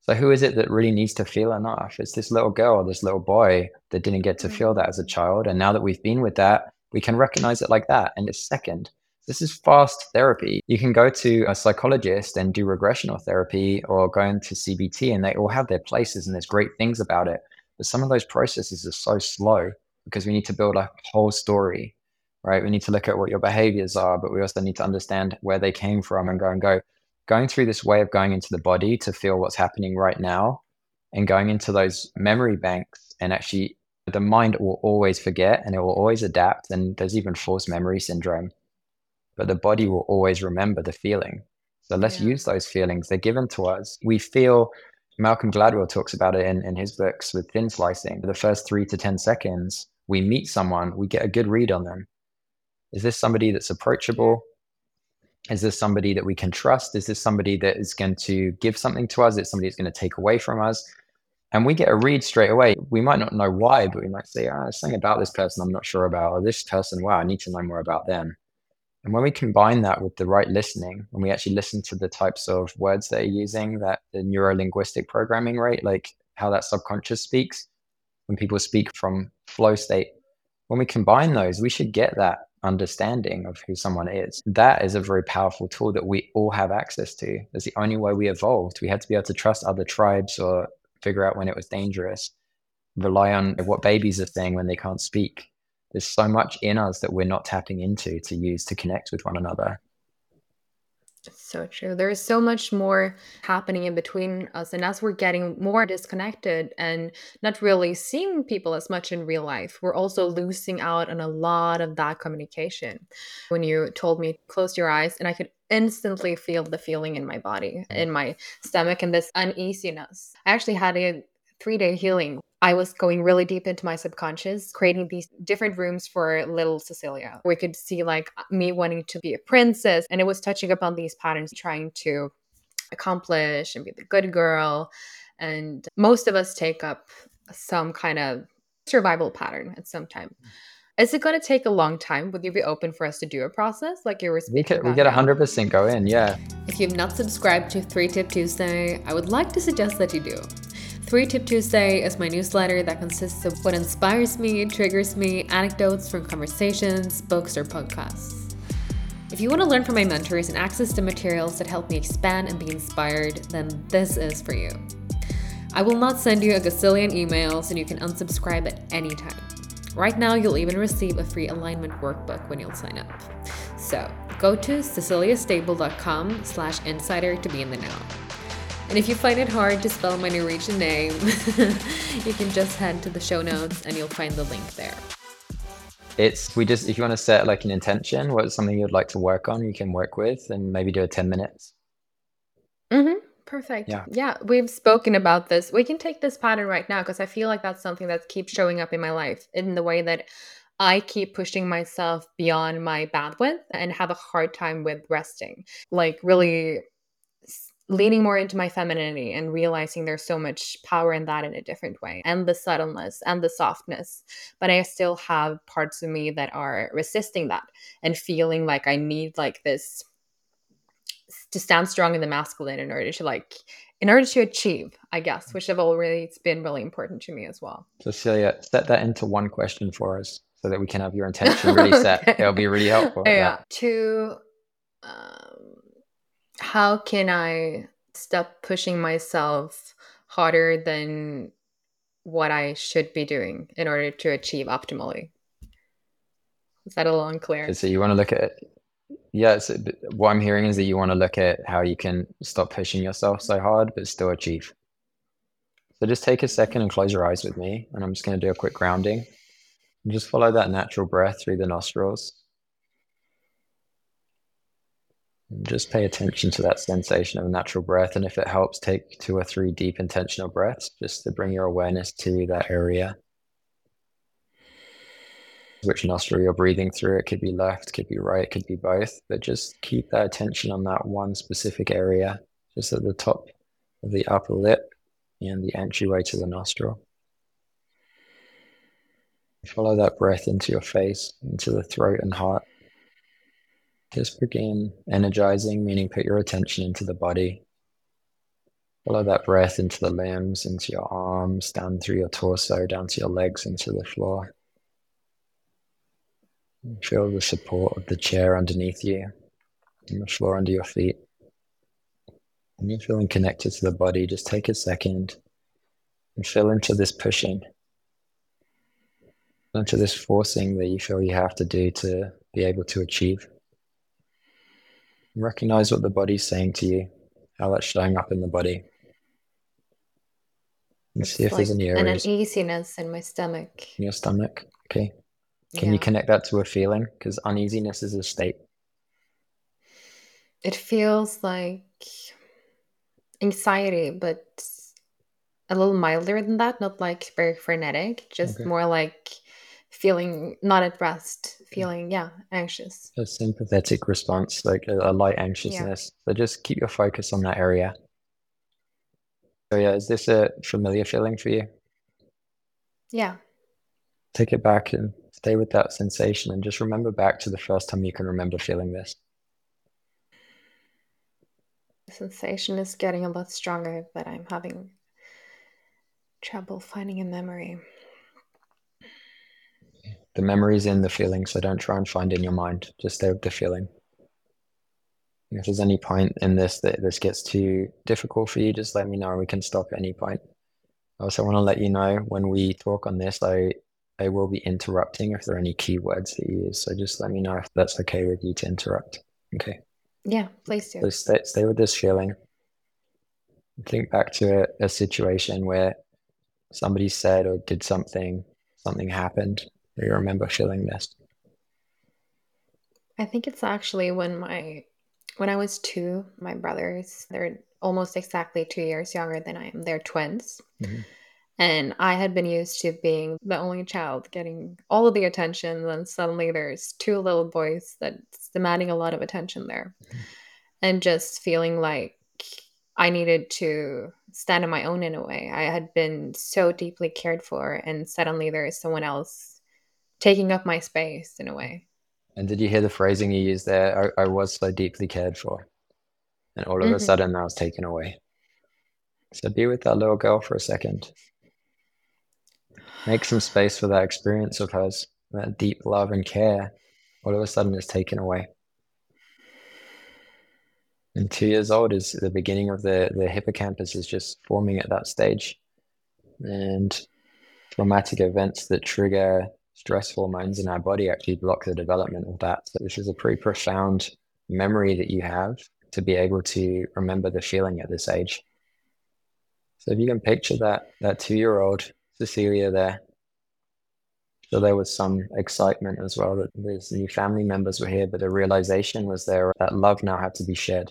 So who is it that really needs to feel enough? It's this little girl, this little boy that didn't get to mm. feel that as a child. And now that we've been with that, we can recognize it like that. And it's second. This is fast therapy. You can go to a psychologist and do regressional therapy or go into CBT, and they all have their places and there's great things about it. But some of those processes are so slow because we need to build a whole story, right? We need to look at what your behaviors are, but we also need to understand where they came from and go and go. Going through this way of going into the body to feel what's happening right now and going into those memory banks and actually the mind will always forget and it will always adapt. And there's even false memory syndrome but the body will always remember the feeling. So let's yeah. use those feelings. They're given to us. We feel, Malcolm Gladwell talks about it in, in his books with thin slicing. The first three to 10 seconds, we meet someone, we get a good read on them. Is this somebody that's approachable? Is this somebody that we can trust? Is this somebody that is going to give something to us? Is it somebody that's going to take away from us? And we get a read straight away. We might not know why, but we might say, oh, there's something about this person I'm not sure about, or this person, wow, I need to know more about them And when we combine that with the right listening, when we actually listen to the types of words that are using, that the neuro linguistic programming rate, like how that subconscious speaks, when people speak from flow state, when we combine those, we should get that understanding of who someone is. That is a very powerful tool that we all have access to. That's the only way we evolved. We had to be able to trust other tribes or figure out when it was dangerous, rely on what babies are saying when they can't speak. There's so much in us that we're not tapping into to use to connect with one another. So true. There is so much more happening in between us. And as we're getting more disconnected and not really seeing people as much in real life, we're also losing out on a lot of that communication. When you told me, close your eyes, and I could instantly feel the feeling in my body, in my stomach, and this uneasiness. I actually had a three day healing I was going really deep into my subconscious, creating these different rooms for little Cecilia. We could see like me wanting to be a princess, and it was touching upon these patterns, trying to accomplish and be the good girl. And most of us take up some kind of survival pattern at some time. Mm. Is it going to take a long time? Would you be open for us to do a process like you were speaking? We, we get a hundred percent go in, yeah. If you've not subscribed to Three Tip Tuesday, I would like to suggest that you do. 3 Tip Tuesday is my newsletter that consists of what inspires me, triggers me, anecdotes from conversations, books, or podcasts. If you want to learn from my mentors and access the materials that help me expand and be inspired, then this is for you. I will not send you a gazillion emails and you can unsubscribe at any time. Right now, you'll even receive a free alignment workbook when you'll sign up. So go to ceciliastable.com slash insider to be in the know. And if you find it hard to spell my Norwegian name, (laughs) you can just head to the show notes and you'll find the link there. It's we just if you want to set like an intention, what's something you'd like to work on, you can work with and maybe do it 10 minutes. Mm-hmm. Perfect. Yeah. Yeah. We've spoken about this. We can take this pattern right now because I feel like that's something that keeps showing up in my life in the way that I keep pushing myself beyond my bandwidth and have a hard time with resting. Like, really leaning more into my femininity and realizing there's so much power in that in a different way and the subtleness and the softness. But i still have parts of me that are resisting that and feeling like i need like this to stand strong in the masculine in order to like in order to achieve i guess which have already been really important to me as well. Cecilia set that into one question for us so that we can have your (laughs) intention really okay. set it'll be really helpful. Yeah. To um how can I stop pushing myself harder than what I should be doing in order to achieve optimally? Is that a little unclear? So you want to look at yeah, so what I'm hearing is that you want to look at how you can stop pushing yourself so hard but still achieve. So just take a second and close your eyes with me, and I'm just going to do a quick grounding. And just follow that natural breath through the nostrils. Just pay attention to that sensation of natural breath. And if it helps, take two or three deep intentional breaths just to bring your awareness to that area. Which nostril you're breathing through. It could be left, could be right, could be both. But just keep that attention on that one specific area, just at the top of the upper lip and the entryway to the nostril. Follow that breath into your face, into the throat and heart. Just begin energizing, meaning put your attention into the body. Follow that breath into the limbs, into your arms, down through your torso, down to your legs, into the floor. Feel the support of the chair underneath you and the floor under your feet. When you're feeling connected to the body, just take a second and feel into this pushing, into this forcing that you feel you have to do to be able to achieve. Recognize what the body's saying to you, how that's showing up in the body. And see if like there's any areas. An uneasiness in my stomach. In your stomach. Okay. Can yeah. you connect that to a feeling? Because uneasiness is a state. It feels like anxiety, but a little milder than that, not like very frenetic, just okay. more like feeling not at rest, mm. feeling, yeah, anxious. A sympathetic response, like a, a light anxiousness. Yeah. So just keep your focus on that area. So, yeah, is this a familiar feeling for you? Yeah. Take it back and stay with that sensation and just remember back to the first time you can remember feeling this. The sensation is getting a lot stronger, but I'm having trouble finding a memory. The memory is in the feeling, so don't try and find in your mind. Just stay with the feeling. If there's any point in this that this gets too difficult for you, just let me know. We can stop at any point. I also want to let you know when we talk on this, I I will be interrupting if there are any keywords that you use. So just let me know if that's okay with you to interrupt. Okay. Yeah, please do. So stay, stay with this feeling. Think back to a, a situation where somebody said or did something, something happened. You remember feeling this. I think it's actually when my when I was two, my brothers, they're almost exactly two years younger than I am. They're twins. Mm-hmm. And I had been used to being the only child getting all of the attention. Then suddenly there's two little boys that's demanding a lot of attention there. Mm-hmm. And just feeling like I needed to stand on my own in a way. I had been so deeply cared for, and suddenly there is someone else taking up my space in a way. And did you hear the phrasing you used there? I, I was so deeply cared for. And all of mm-hmm. a sudden, I was taken away. So be with that little girl for a second. Make some space for that experience of hers, that deep love and care. All of a sudden, is taken away. And two years old is the beginning of the, the hippocampus is just forming at that stage. And traumatic events that trigger stress hormones in our body actually block the development of that. So this is a pretty profound memory that you have to be able to remember the feeling at this age. So if you can picture that that two-year-old Cecilia there, so there was some excitement as well that these new family members were here, but the realization was there that love now had to be shared.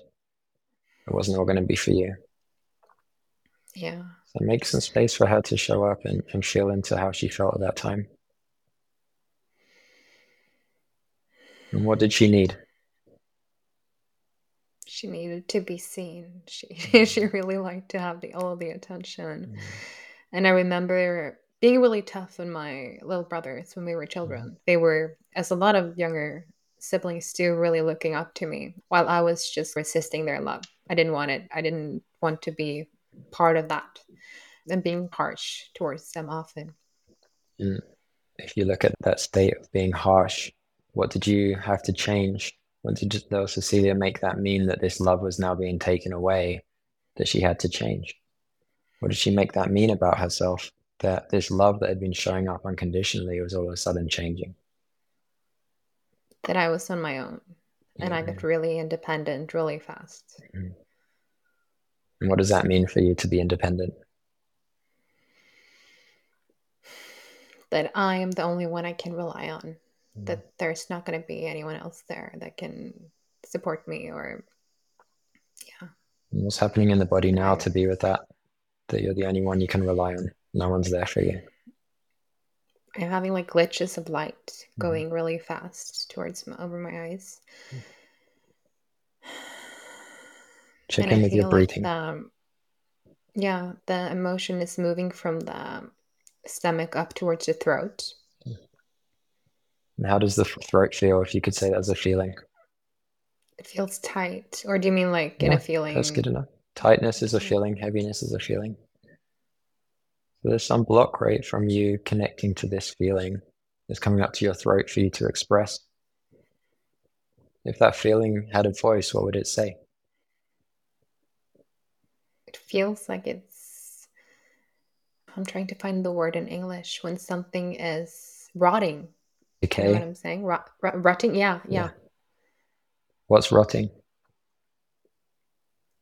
It wasn't all going to be for you. Yeah. So make some space for her to show up and, and feel into how she felt at that time. And what did she need? She needed to be seen. She (laughs) mm. she really liked to have the all the attention. Mm. And I remember being really tough on my little brothers when we were children. Mm. They were, as a lot of younger siblings do, really looking up to me while I was just resisting their love. I didn't want it. I didn't want to be part of that and being harsh towards them often. If you look at that state of being harsh, what did you have to change? What did though Cecilia make that mean that this love was now being taken away, that she had to change? What did she make that mean about herself? That this love that had been showing up unconditionally was all of a sudden changing. That I was on my own and I got really independent really fast. Mm-hmm. And what does that mean for you to be independent? That I am the only one I can rely on that there's not going to be anyone else there that can support me or yeah. What's happening in the body now to be with that that you're the only one you can rely on? No one's there for you. I'm having like glitches of light mm-hmm. going really fast towards my, over my eyes. (sighs) Check and in I with your breathing like the, yeah the emotion is moving from the stomach up towards the throat and how does the throat feel, if you could say that as a feeling? It feels tight. Or do you mean like in a feeling? That's good enough. Tightness is a feeling, heaviness is a feeling. So there's some block, right, from you connecting to this feeling that's coming up to your throat for you to express. If that feeling had a voice, what would it say? It feels like it's. I'm trying to find the word in English when something is rotting Decay. You know what I'm saying? Rot, rot, rotting. Yeah, yeah, yeah. What's rotting?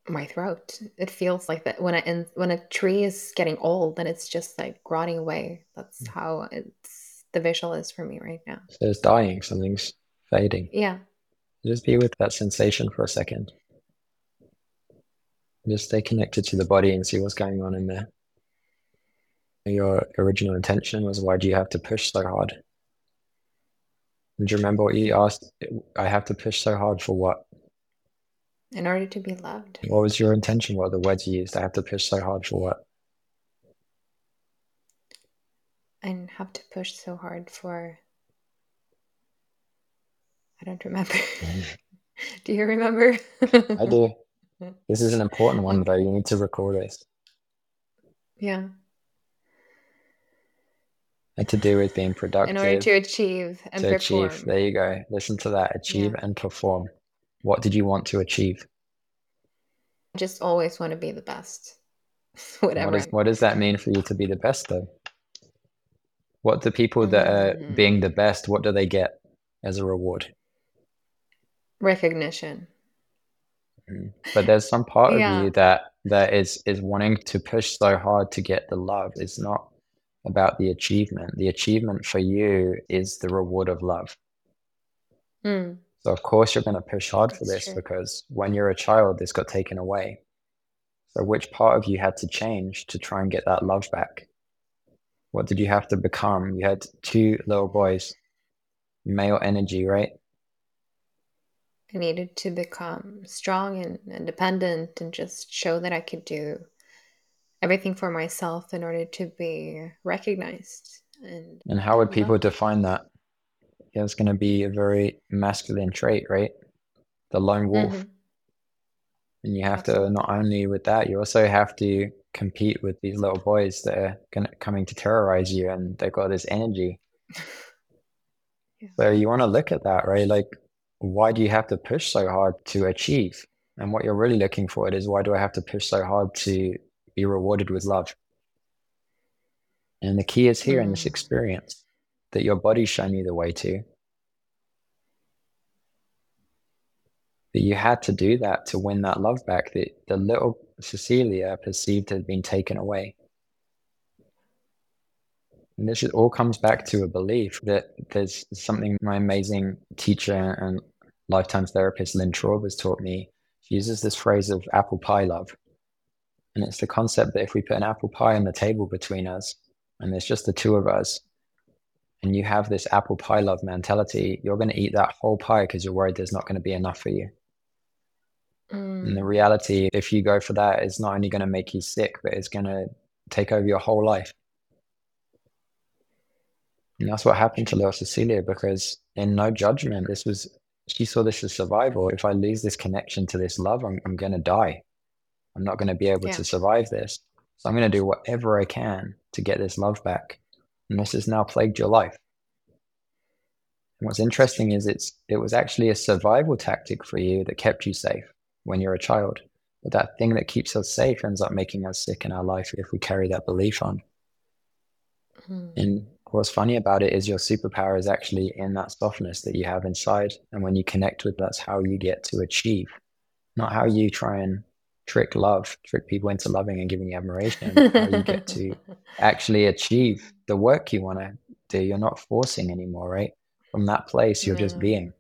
My throat. It feels like that when a when a tree is getting old, then it's just like rotting away. That's mm. how it's the visual is for me right now. So it's dying. Something's fading. Yeah. Just be with that sensation for a second. Just stay connected to the body and see what's going on in there. Your original intention was why do you have to push so hard? Do you remember what you asked? I have to push so hard for what? In order to be loved. What was your intention? What are the words you used? I have to push so hard for what? And have to push so hard for I don't remember. (laughs) do you remember? I do. (laughs) This is an important one, though. You need to record this. Yeah. And to do with being productive. In order to achieve and to perform. achieve. There you go. Listen to that. Achieve Yeah. and perform. What did you want to achieve? I just always want to be the best. (laughs) What, Whatever. is, what does that mean for you to be the best, though? What do people that are Mm. being the best, what do they get as a reward? Recognition. But there's some part of you that that is is wanting to push so hard to get the love. It's not about the achievement. The achievement for you is the reward of love. Mm. So of course you're going to push hard for this true. because when you're a child, this got taken away. So which part of you had to change to try and get that love back? What did you have to become? You had two little boys, male energy, right? I needed to become strong and independent and just show that I could do everything for myself in order to be recognized. And And how would people define that? Yeah, it's going to be a very masculine trait, right? The lone wolf. Mhm. And you have Absolutely. to not only with that, you also have to compete with these little boys that are gonna, coming to terrorize you, and they've got this energy. (laughs) Yeah. So you want to look at that, right? Like, why do you have to push so hard to achieve? And what you're really looking for it is why do I have to push so hard to be rewarded with love? And the key is here in this Mm. experience that your body's shown you the way to. That you had to do that to win that love back that the little Cecilia perceived had been taken away. And this all comes back to a belief that there's something my amazing teacher and lifetime therapist Lynn Traub has taught me. She uses this phrase of apple pie love. And it's the concept that if we put an apple pie on the table between us and there's just the two of us, and you have this apple pie love mentality, you're going to eat that whole pie because you're worried there's not going to be enough for you. And the Mm. reality, if you go for that, is not only going to make you sick, but it's going to take over your whole life. And that's what happened to little Cecilia because, in no judgment, this was, she saw this as survival. If I lose this connection to this love, I'm, I'm going to die. I'm not going to be able Yeah. to survive this. So I'm going to do whatever I can to get this love back. And this has now plagued your life. And what's interesting is it's it was actually a survival tactic for you that kept you safe when you're a child. But that thing that keeps us safe ends up making us sick in our life if we carry that belief on. Mm. And what's funny about it is your superpower is actually in that softness that you have inside. And when you connect with that's how you get to achieve, not how you try and trick love, trick people into loving and giving you admiration, you get to (laughs) actually achieve the work you want to do. You're not forcing anymore, right? From that place, you're just being.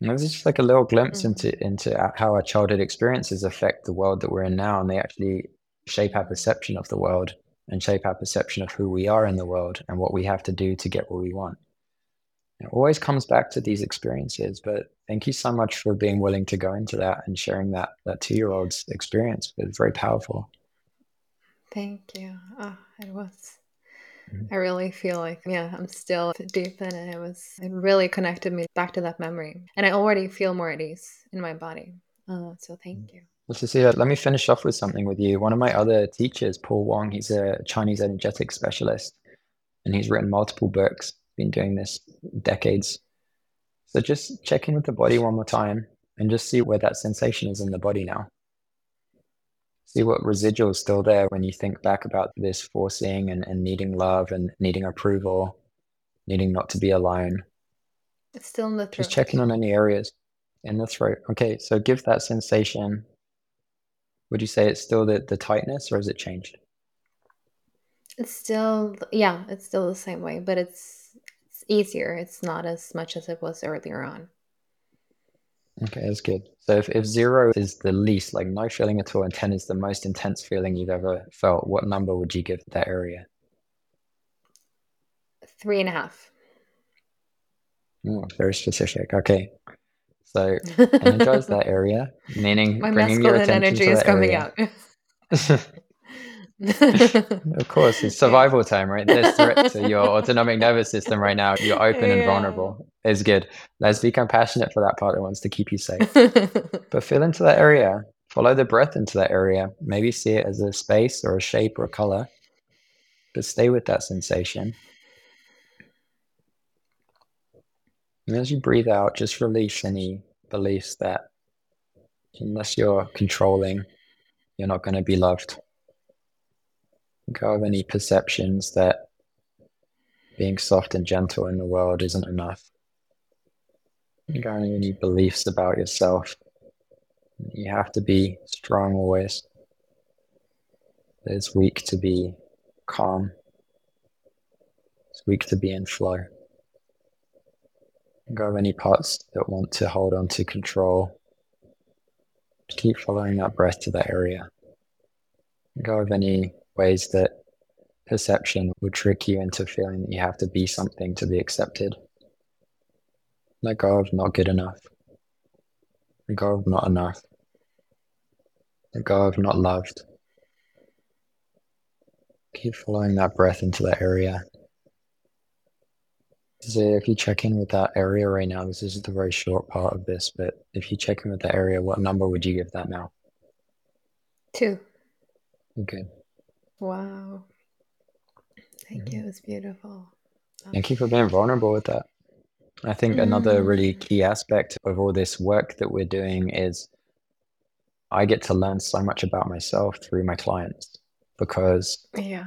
And this is just like a little glimpse Mhm. into into how our childhood experiences affect the world that we're in now, and they actually shape our perception of the world and shape our perception of who we are in the world and what we have to do to get what we want. It always comes back to these experiences, but thank you so much for being willing to go into that and sharing that that two year old's experience. It's very powerful. Thank you. Oh, it was. Mhm. I really feel like, yeah, I'm still deep in it. It was, it really connected me back to that memory. And I already feel more at ease in my body. Uh, so thank you. Well, Cecilia, let me finish off with something with you. One of my other teachers, Paul Wong, he's a Chinese energetic specialist, and he's written multiple books, been doing this decades. So just check in with the body one more time and just see where that sensation is in the body now. See what residual is still there when you think back about this forcing and, and needing love and needing approval, needing not to be alone. It's still in the throat. Just checking on any areas in the throat. Okay, so give that sensation. Would you say it's still the, the tightness or has it changed? It's still, yeah, it's still the same way, but it's it's easier. It's not as much as it was earlier on. Okay, that's good. So if, if zero is the least, like no feeling at all, and 10 is the most intense feeling you've ever felt, what number would you give that area? Three and a half. Oh, very specific. Okay. So (laughs) energize that area, meaning My bringing your attention energy to is coming area. out. (laughs) (laughs) of course, it's survival time, right? There's threat to (laughs) your autonomic nervous system right now. You're open yeah. and vulnerable. It's good. Let's be compassionate for that part that wants to keep you safe. (laughs) but feel into that area. Follow the breath into that area. Maybe see it as a space or a shape or a color. But stay with that sensation. And as you breathe out, just release any beliefs that unless you're controlling, you're not going to be loved. Go of any perceptions that being soft and gentle in the world isn't enough. Go of any beliefs about yourself. You have to be strong always. It's weak to be calm. It's weak to be in flow. Go of any parts that want to hold on to control. Keep following that breath to that area. Go of any ways that perception would trick you into feeling that you have to be something to be accepted. Let go of not good enough. Let go of not enough. Let go of not loved. Keep following that breath into that area. So if you check in with that area right now, this is the very short part of this, but if you check in with that area, what number would you give that now? Two. Okay. Wow. Thank mm-hmm. you. It was beautiful. Thank you for being vulnerable with that. I think mm. another really key aspect of all this work that we're doing is I get to learn so much about myself through my clients because yeah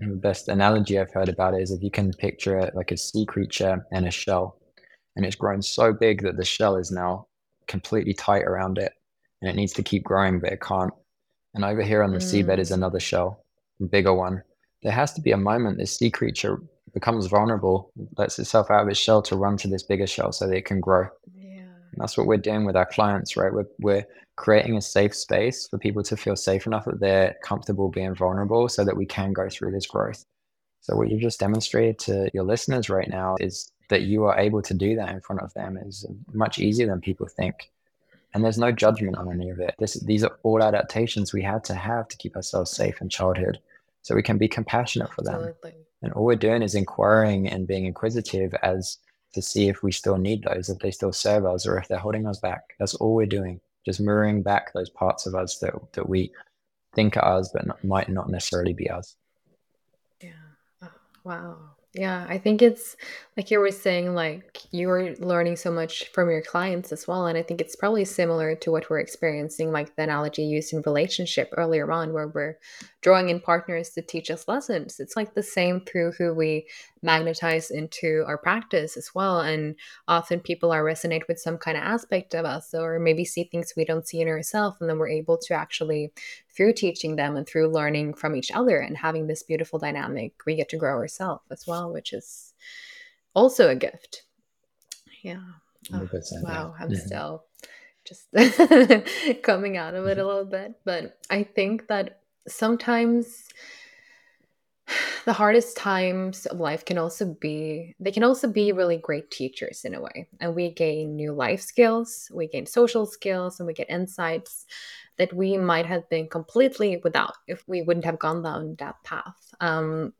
the best analogy I've heard about it is if you can picture it like a sea creature and a shell, and it's grown so big that the shell is now completely tight around it, and it needs to keep growing, but it can't. And over here on the mm. seabed is mm. another shell, bigger one. There has to be a moment this sea creature becomes vulnerable, lets itself out of its shell to run to this bigger shell so that it can grow. Yeah. that's what we're doing with our clients, right? We're, we're creating a safe space for people to feel safe enough that they're comfortable being vulnerable so that we can go through this growth. So, what you've just demonstrated to your listeners right now is that you are able to do that in front of them is much easier than people think. And there's no judgment on any of it. This, these are all adaptations we had to have to keep ourselves safe in childhood. So we can be compassionate for them. Absolutely. And all we're doing is inquiring and being inquisitive as to see if we still need those, if they still serve us, or if they're holding us back. That's all we're doing just mirroring back those parts of us that, that we think are us, but not, might not necessarily be us. Yeah. Oh, wow. Yeah, I think it's like you were saying, like you were learning so much from your clients as well. And I think it's probably similar to what we're experiencing, like the analogy used in relationship earlier on, where we're drawing in partners to teach us lessons. It's like the same through who we magnetize into our practice as well. And often people are resonate with some kind of aspect of us or maybe see things we don't see in ourselves. And then we're able to actually through teaching them and through learning from each other and having this beautiful dynamic, we get to grow ourselves as well, which is also a gift. Yeah. Oh, wow. I'm yeah. (laughs) still just (laughs) coming out of it a little bit. But I think that sometimes the hardest times of life can also be they can also be really great teachers in a way and we gain new life skills we gain social skills and we get insights that we might have been completely without if we wouldn't have gone down that path. Um,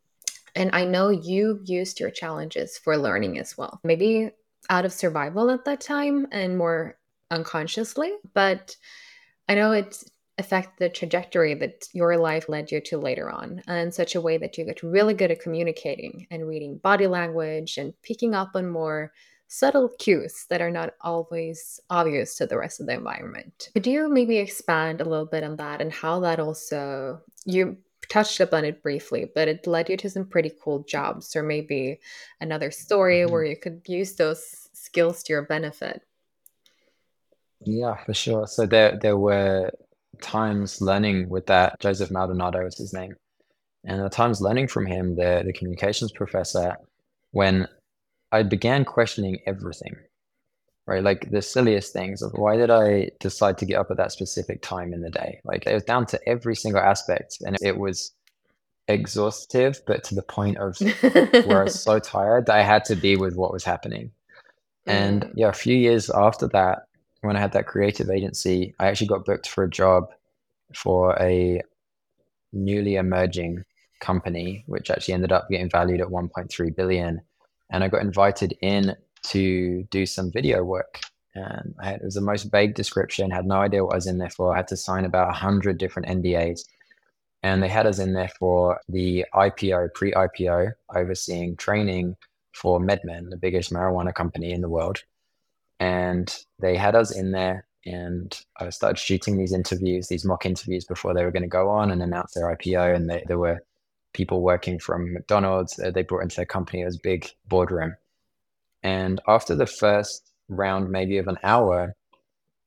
and I know you used your challenges for learning as well, maybe out of survival at that time and more unconsciously, but I know it affected the trajectory that your life led you to later on in such a way that you get really good at communicating and reading body language and picking up on more subtle cues that are not always obvious to the rest of the environment. Could you maybe expand a little bit on that and how that also you touched upon it briefly, but it led you to some pretty cool jobs or maybe another story mm-hmm. where you could use those skills to your benefit? Yeah, for sure. So there there were times learning with that Joseph Maldonado was his name. And the times learning from him, the the communications professor, when I began questioning everything, right? Like the silliest things of why did I decide to get up at that specific time in the day? Like it was down to every single aspect, and it was exhaustive, but to the point of (laughs) where I was so tired that I had to be with what was happening. And yeah, a few years after that, when I had that creative agency, I actually got booked for a job for a newly emerging company, which actually ended up getting valued at 1.3 billion. And I got invited in to do some video work. And had, it was the most vague description, had no idea what I was in there for. I had to sign about 100 different NDAs. And they had us in there for the IPO, pre IPO, overseeing training for MedMen, the biggest marijuana company in the world. And they had us in there and I started shooting these interviews, these mock interviews before they were going to go on and announce their IPO. And they, there were people working from McDonald's. Uh, they brought into their company as big boardroom. And after the first round, maybe of an hour,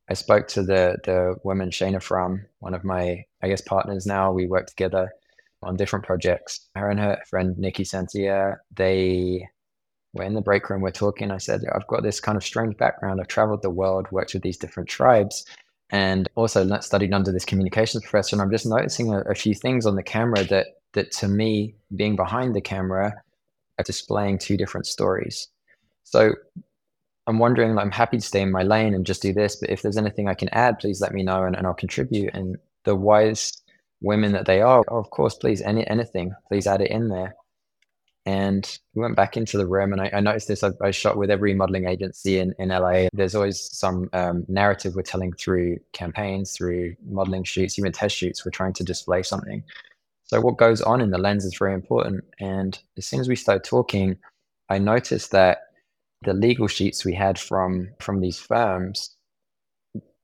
I spoke to the the woman Shana from one of my I guess partners now. We work together on different projects. Her and her friend Nikki Santia, they we're in the break room, we're talking. I said, I've got this kind of strange background. I've traveled the world, worked with these different tribes, and also studied under this communications professor. And I'm just noticing a, a few things on the camera that, that to me, being behind the camera, are displaying two different stories. So I'm wondering, I'm happy to stay in my lane and just do this, but if there's anything I can add, please let me know and, and I'll contribute. And the wise women that they are, oh, of course, please, any anything, please add it in there. And we went back into the room, and I, I noticed this. I, I, shot with every modeling agency in, in LA. There's always some um, narrative we're telling through campaigns, through modeling shoots, even test shoots. We're trying to display something. So, what goes on in the lens is very important. And as soon as we started talking, I noticed that the legal sheets we had from from these firms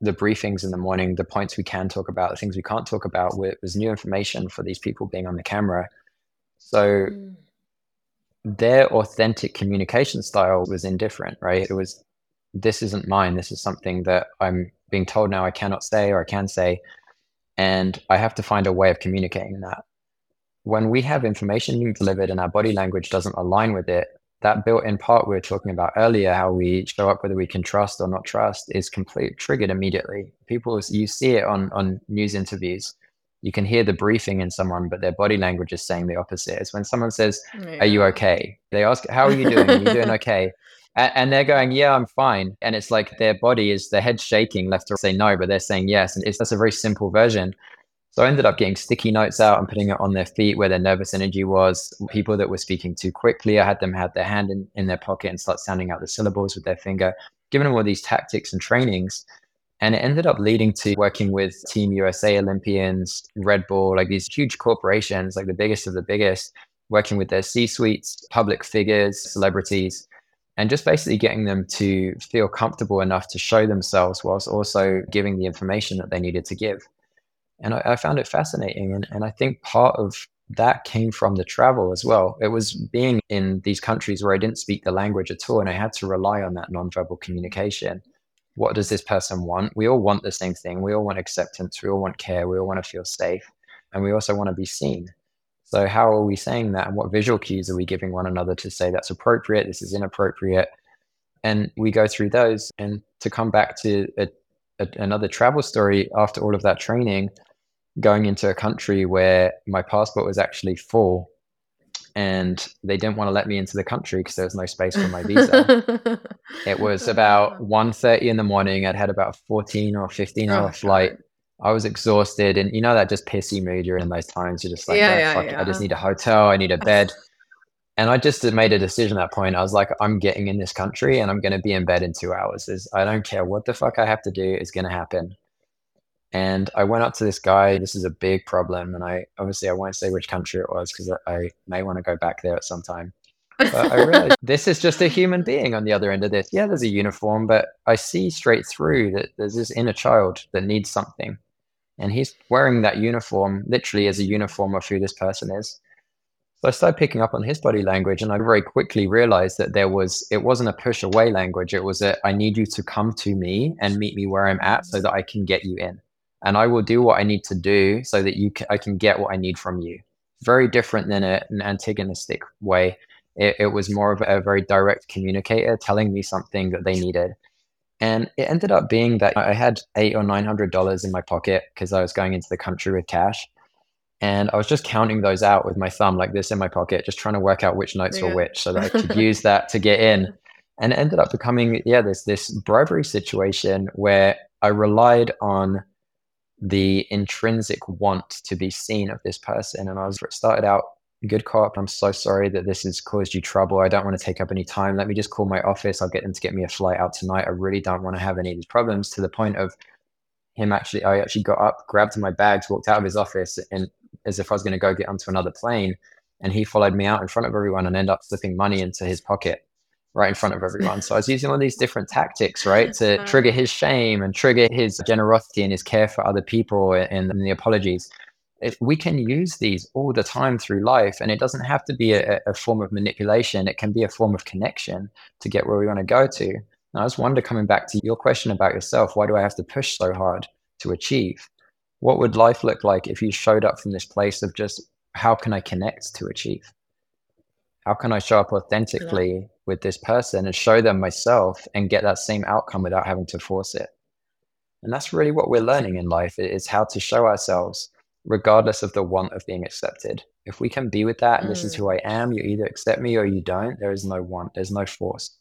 the briefings in the morning, the points we can talk about, the things we can't talk about, was new information for these people being on the camera. So mm their authentic communication style was indifferent, right? It was, this isn't mine. This is something that I'm being told now I cannot say or I can say. And I have to find a way of communicating that. When we have information being delivered and our body language doesn't align with it, that built in part we were talking about earlier, how we show up whether we can trust or not trust, is completely triggered immediately. People, you see it on, on news interviews you can hear the briefing in someone, but their body language is saying the opposite. It's when someone says, yeah. Are you okay? They ask, How are you doing? Are you doing (laughs) okay? And, and they're going, Yeah, I'm fine. And it's like their body is, their head shaking left to say no, but they're saying yes. And it's that's a very simple version. So I ended up getting sticky notes out and putting it on their feet where their nervous energy was. People that were speaking too quickly, I had them have their hand in, in their pocket and start sounding out the syllables with their finger, giving them all these tactics and trainings and it ended up leading to working with Team USA Olympians, Red Bull, like these huge corporations, like the biggest of the biggest, working with their C suites, public figures, celebrities, and just basically getting them to feel comfortable enough to show themselves whilst also giving the information that they needed to give. And I, I found it fascinating. And, and I think part of that came from the travel as well. It was being in these countries where I didn't speak the language at all, and I had to rely on that nonverbal communication what does this person want? We all want the same thing. We all want acceptance. We all want care. We all want to feel safe. And we also want to be seen. So, how are we saying that? And what visual cues are we giving one another to say that's appropriate? This is inappropriate. And we go through those. And to come back to a, a, another travel story after all of that training, going into a country where my passport was actually full and they didn't want to let me into the country because there was no space for my visa. (laughs) it was oh, about 1.30 in the morning. I'd had about a 14 or 15 hour oh, flight. God. I was exhausted. And you know that just pissy mood you're in those times. You're just like, yeah, oh, yeah, fuck yeah. I just need a hotel. I need a bed. and I just made a decision at that point. I was like, I'm getting in this country and I'm going to be in bed in two hours. There's, I don't care what the fuck I have to do is going to happen. And I went up to this guy. This is a big problem, and I obviously I won't say which country it was because I, I may want to go back there at some time. But I (laughs) realized this is just a human being on the other end of this. Yeah, there's a uniform, but I see straight through that there's this inner child that needs something, and he's wearing that uniform literally as a uniform of who this person is. So I started picking up on his body language, and I very quickly realized that there was it wasn't a push away language. It was a I need you to come to me and meet me where I'm at so that I can get you in and I will do what I need to do so that you can, I can get what I need from you. Very different than a, an antagonistic way. It, it was more of a very direct communicator telling me something that they needed. And it ended up being that I had eight or nine hundred dollars in my pocket because I was going into the country with cash. And I was just counting those out with my thumb like this in my pocket, just trying to work out which notes yeah. were which so that I could (laughs) use that to get in. And it ended up becoming, yeah, there's this bribery situation where I relied on the intrinsic want to be seen of this person. And I was started out good cop. I'm so sorry that this has caused you trouble. I don't want to take up any time. Let me just call my office. I'll get them to get me a flight out tonight. I really don't want to have any of these problems to the point of him actually, I actually got up, grabbed my bags, walked out of his office and as if I was going to go get onto another plane. And he followed me out in front of everyone and ended up slipping money into his pocket right in front of everyone. So I was using all these different tactics, right, to (laughs) uh-huh. trigger his shame and trigger his generosity and his care for other people and, and the apologies. If we can use these all the time through life, and it doesn't have to be a, a form of manipulation, it can be a form of connection to get where we want to go to. And I just wonder, coming back to your question about yourself, why do I have to push so hard to achieve? What would life look like if you showed up from this place of just how can I connect to achieve? How can I show up authentically yeah. with this person and show them myself and get that same outcome without having to force it? And that's really what we're learning in life is how to show ourselves regardless of the want of being accepted. If we can be with that and mm. this is who mm. I am, you either accept me or you don't, there is no want, there's no force.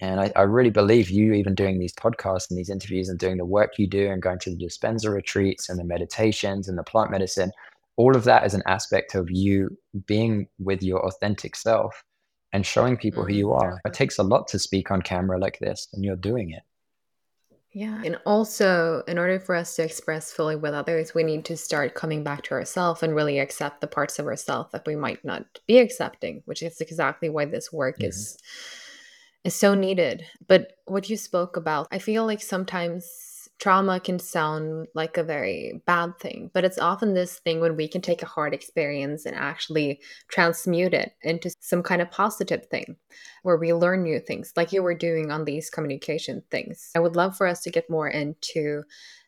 And I, I, really believe you even doing these podcasts and these interviews and doing the work you do and going to the Dispenza retreats and the meditations and the plant medicine, all of that is an aspect of you being with your authentic self and showing people mm-hmm. who you are. It takes a lot to speak on camera like this, and you're doing it. Yeah. And also, in order for us to express fully with others, we need to start coming back to ourselves and really accept the parts of ourselves that we might not be accepting, which is exactly why this work mm-hmm. is is so needed. But what you spoke about, I feel like sometimes trauma can sound like a very bad thing, but it's often this thing when we can take a hard experience and actually transmute it into some kind of positive thing where we learn new things, like you were doing on these communication things. I would love for us to get more into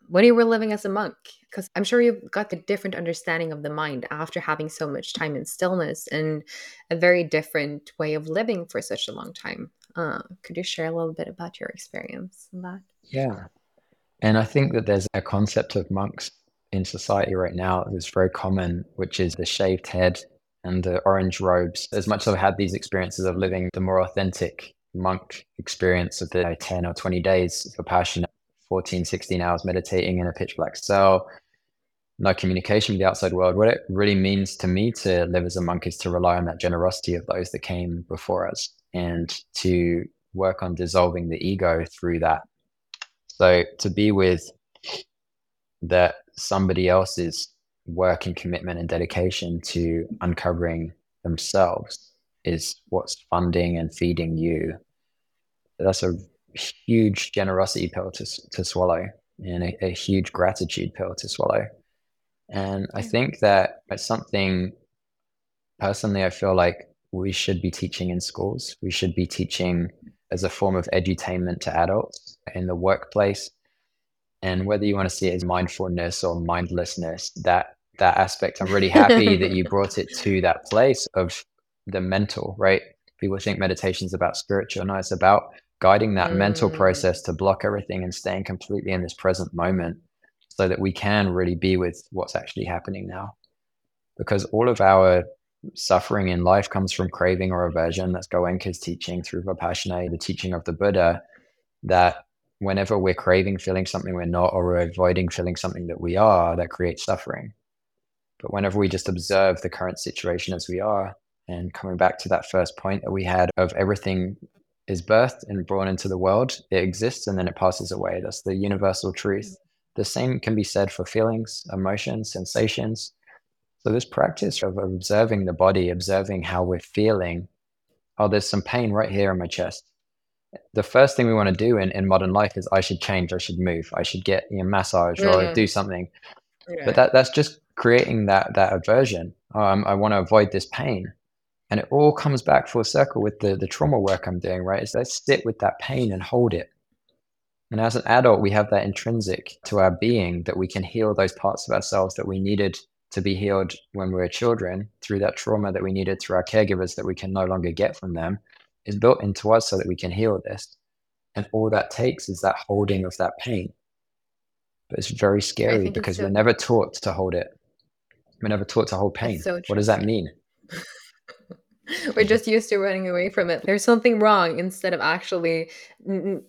when you were living as a monk, because I'm sure you've got a different understanding of the mind after having so much time in stillness and a very different way of living for such a long time. Uh, could you share a little bit about your experience in that? Yeah. And I think that there's a concept of monks in society right now that's very common, which is the shaved head and the orange robes. As much as I've had these experiences of living the more authentic monk experience of the 10 or 20 days Vipassana, 14, 16 hours meditating in a pitch black cell, no communication with the outside world. What it really means to me to live as a monk is to rely on that generosity of those that came before us and to work on dissolving the ego through that so to be with that somebody else's work and commitment and dedication to uncovering themselves is what's funding and feeding you. That's a huge generosity pill to, to swallow and a, a huge gratitude pill to swallow. And I think that it's something personally, I feel like we should be teaching in schools. We should be teaching as a form of edutainment to adults in the workplace. And whether you want to see it as mindfulness or mindlessness, that that aspect, I'm really happy (laughs) that you brought it to that place of the mental, right? People think meditation is about spiritual. No, it's about guiding that mm. mental process to block everything and staying completely in this present moment so that we can really be with what's actually happening now. Because all of our suffering in life comes from craving or aversion. That's Goenka's teaching through Vipassana, the teaching of the Buddha, that whenever we're craving feeling something we're not, or we're avoiding feeling something that we are, that creates suffering. But whenever we just observe the current situation as we are, and coming back to that first point that we had of everything is birthed and born into the world, it exists and then it passes away. That's the universal truth. The same can be said for feelings, emotions, sensations. So, this practice of observing the body, observing how we're feeling, oh, there's some pain right here in my chest. The first thing we want to do in, in modern life is I should change, I should move, I should get a massage or mm-hmm. do something. Yeah. But that, that's just creating that, that aversion. Um, I want to avoid this pain. And it all comes back full circle with the, the trauma work I'm doing, right? Is let's sit with that pain and hold it. And as an adult, we have that intrinsic to our being that we can heal those parts of ourselves that we needed to be healed when we were children through that trauma that we needed through our caregivers that we can no longer get from them is built into us so that we can heal this. And all that takes is that holding of that pain. But it's very scary because so- we're never taught to hold it. We're never taught to hold pain. So what does that mean? (laughs) We're just used to running away from it. There's something wrong instead of actually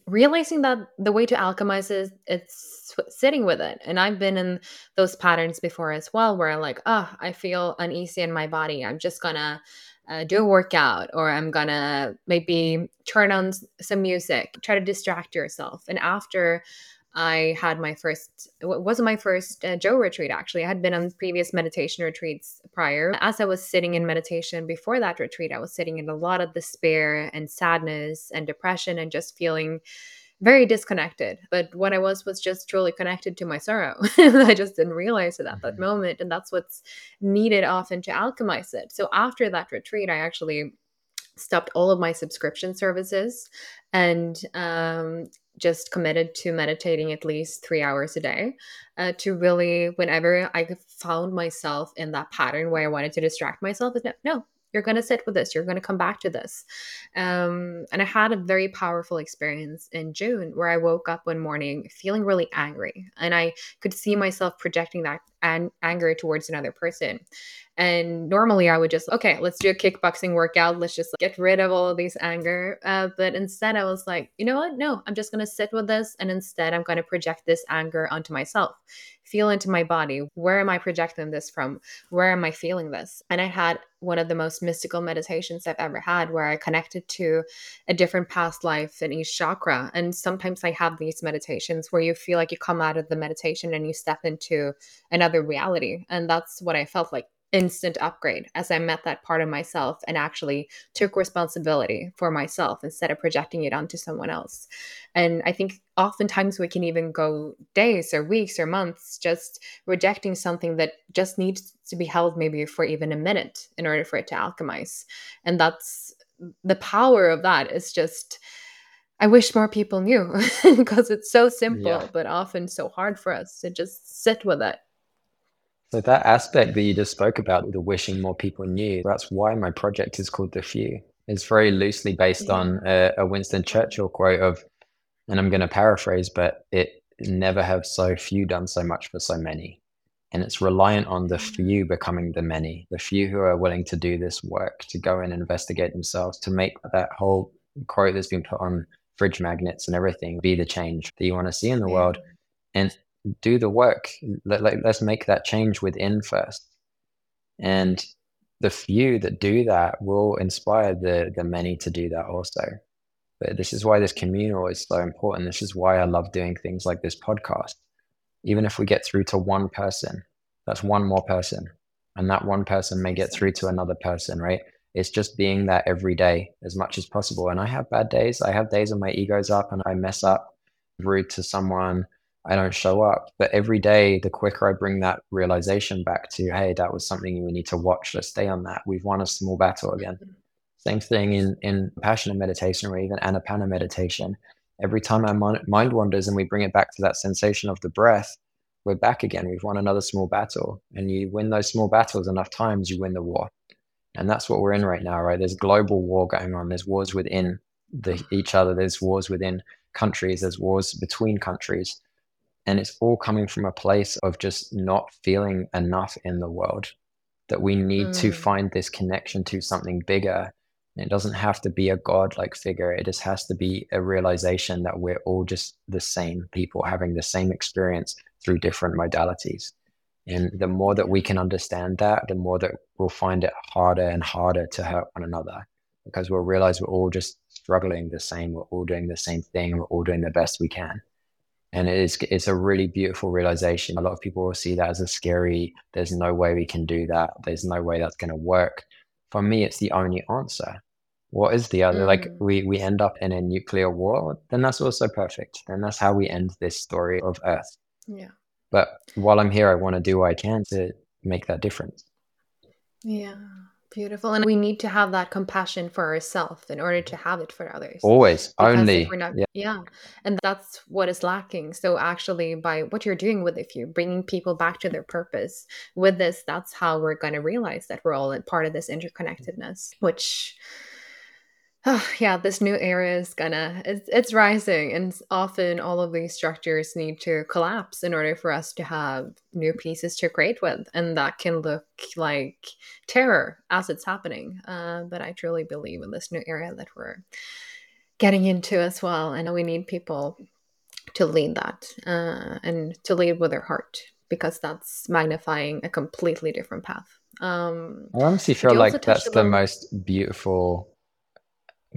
realizing that the way to alchemize is it's sitting with it. And I've been in those patterns before as well, where I'm like, oh, I feel uneasy in my body. I'm just gonna uh, do a workout, or I'm gonna maybe turn on some music, try to distract yourself. And after I had my first, it wasn't my first uh, Joe retreat actually. I had been on previous meditation retreats prior. As I was sitting in meditation before that retreat, I was sitting in a lot of despair and sadness and depression and just feeling very disconnected. But what I was was just truly connected to my sorrow. (laughs) I just didn't realize it at that mm-hmm. moment. And that's what's needed often to alchemize it. So after that retreat, I actually stopped all of my subscription services and um, just committed to meditating at least three hours a day uh, to really whenever i found myself in that pattern where i wanted to distract myself no, no you're going to sit with this you're going to come back to this um, and i had a very powerful experience in june where i woke up one morning feeling really angry and i could see myself projecting that an- anger towards another person and normally I would just, okay, let's do a kickboxing workout. Let's just get rid of all of these anger. Uh, but instead, I was like, you know what? No, I'm just going to sit with this. And instead, I'm going to project this anger onto myself, feel into my body. Where am I projecting this from? Where am I feeling this? And I had one of the most mystical meditations I've ever had where I connected to a different past life in each chakra. And sometimes I have these meditations where you feel like you come out of the meditation and you step into another reality. And that's what I felt like instant upgrade as I met that part of myself and actually took responsibility for myself instead of projecting it onto someone else. And I think oftentimes we can even go days or weeks or months just rejecting something that just needs to be held maybe for even a minute in order for it to alchemize. And that's the power of that is just. I wish more people knew (laughs) because it's so simple, yeah. but often so hard for us to just sit with it so that aspect that you just spoke about, the wishing more people knew, that's why my project is called The Few. It's very loosely based yeah. on a, a, Winston Churchill quote of, and I'm going to paraphrase, but it never have so few done so much for so many. And it's reliant on the mm-hmm. few becoming the many, the few who are willing to do this work, to go and investigate themselves, to make that whole quote that's been put on fridge magnets and everything be the change that you want to see in the world. And do the work. Let, let, let's make that change within first. And the few that do that will inspire the, the many to do that also. But this is why this communal is so important. This is why I love doing things like this podcast. Even if we get through to one person, that's one more person. And that one person may get through to another person, right? It's just being that every day as much as possible. And I have bad days. I have days when my ego's up and I mess up, rude to someone, I don't show up. But every day, the quicker I bring that realization back to, hey, that was something we need to watch. Let's stay on that. We've won a small battle again. Same thing in in Vipassana meditation or even anapana meditation. Every time our mind wanders and we bring it back to that sensation of the breath, we're back again. We've won another small battle. And you win those small battles enough times, you win the war. And that's what we're in right now, right? There's global war going on. There's wars within the, each other. There's wars within countries. There's wars between countries and it's all coming from a place of just not feeling enough in the world, that we need mm. to find this connection to something bigger. And it doesn't have to be a God-like figure. It just has to be a realization that we're all just the same people having the same experience through different modalities. And the more that we can understand that, the more that we'll find it harder and harder to hurt one another because we'll realize we're all just struggling the same. We're all doing the same thing. We're all doing the best we can and it is it's a really beautiful realization. A lot of people will see that as a scary there's no way we can do that. There's no way that's going to work. For me it's the only answer. What is the other mm. like we we end up in a nuclear war then that's also perfect. Then that's how we end this story of earth. Yeah. But while i'm here i want to do what i can to make that difference. Yeah Beautiful. And we need to have that compassion for ourselves in order to have it for others. Always. Only. Not, yeah. yeah. And that's what is lacking. So, actually, by what you're doing with if you're bringing people back to their purpose with this, that's how we're going to realize that we're all a part of this interconnectedness, which Oh, yeah, this new era is gonna it's it's rising, and often all of these structures need to collapse in order for us to have new pieces to create with, and that can look like terror as it's happening. Uh, but I truly believe in this new era that we're getting into as well, and we need people to lead that uh, and to lead with their heart because that's magnifying a completely different path. Um, I honestly feel like that's the most beautiful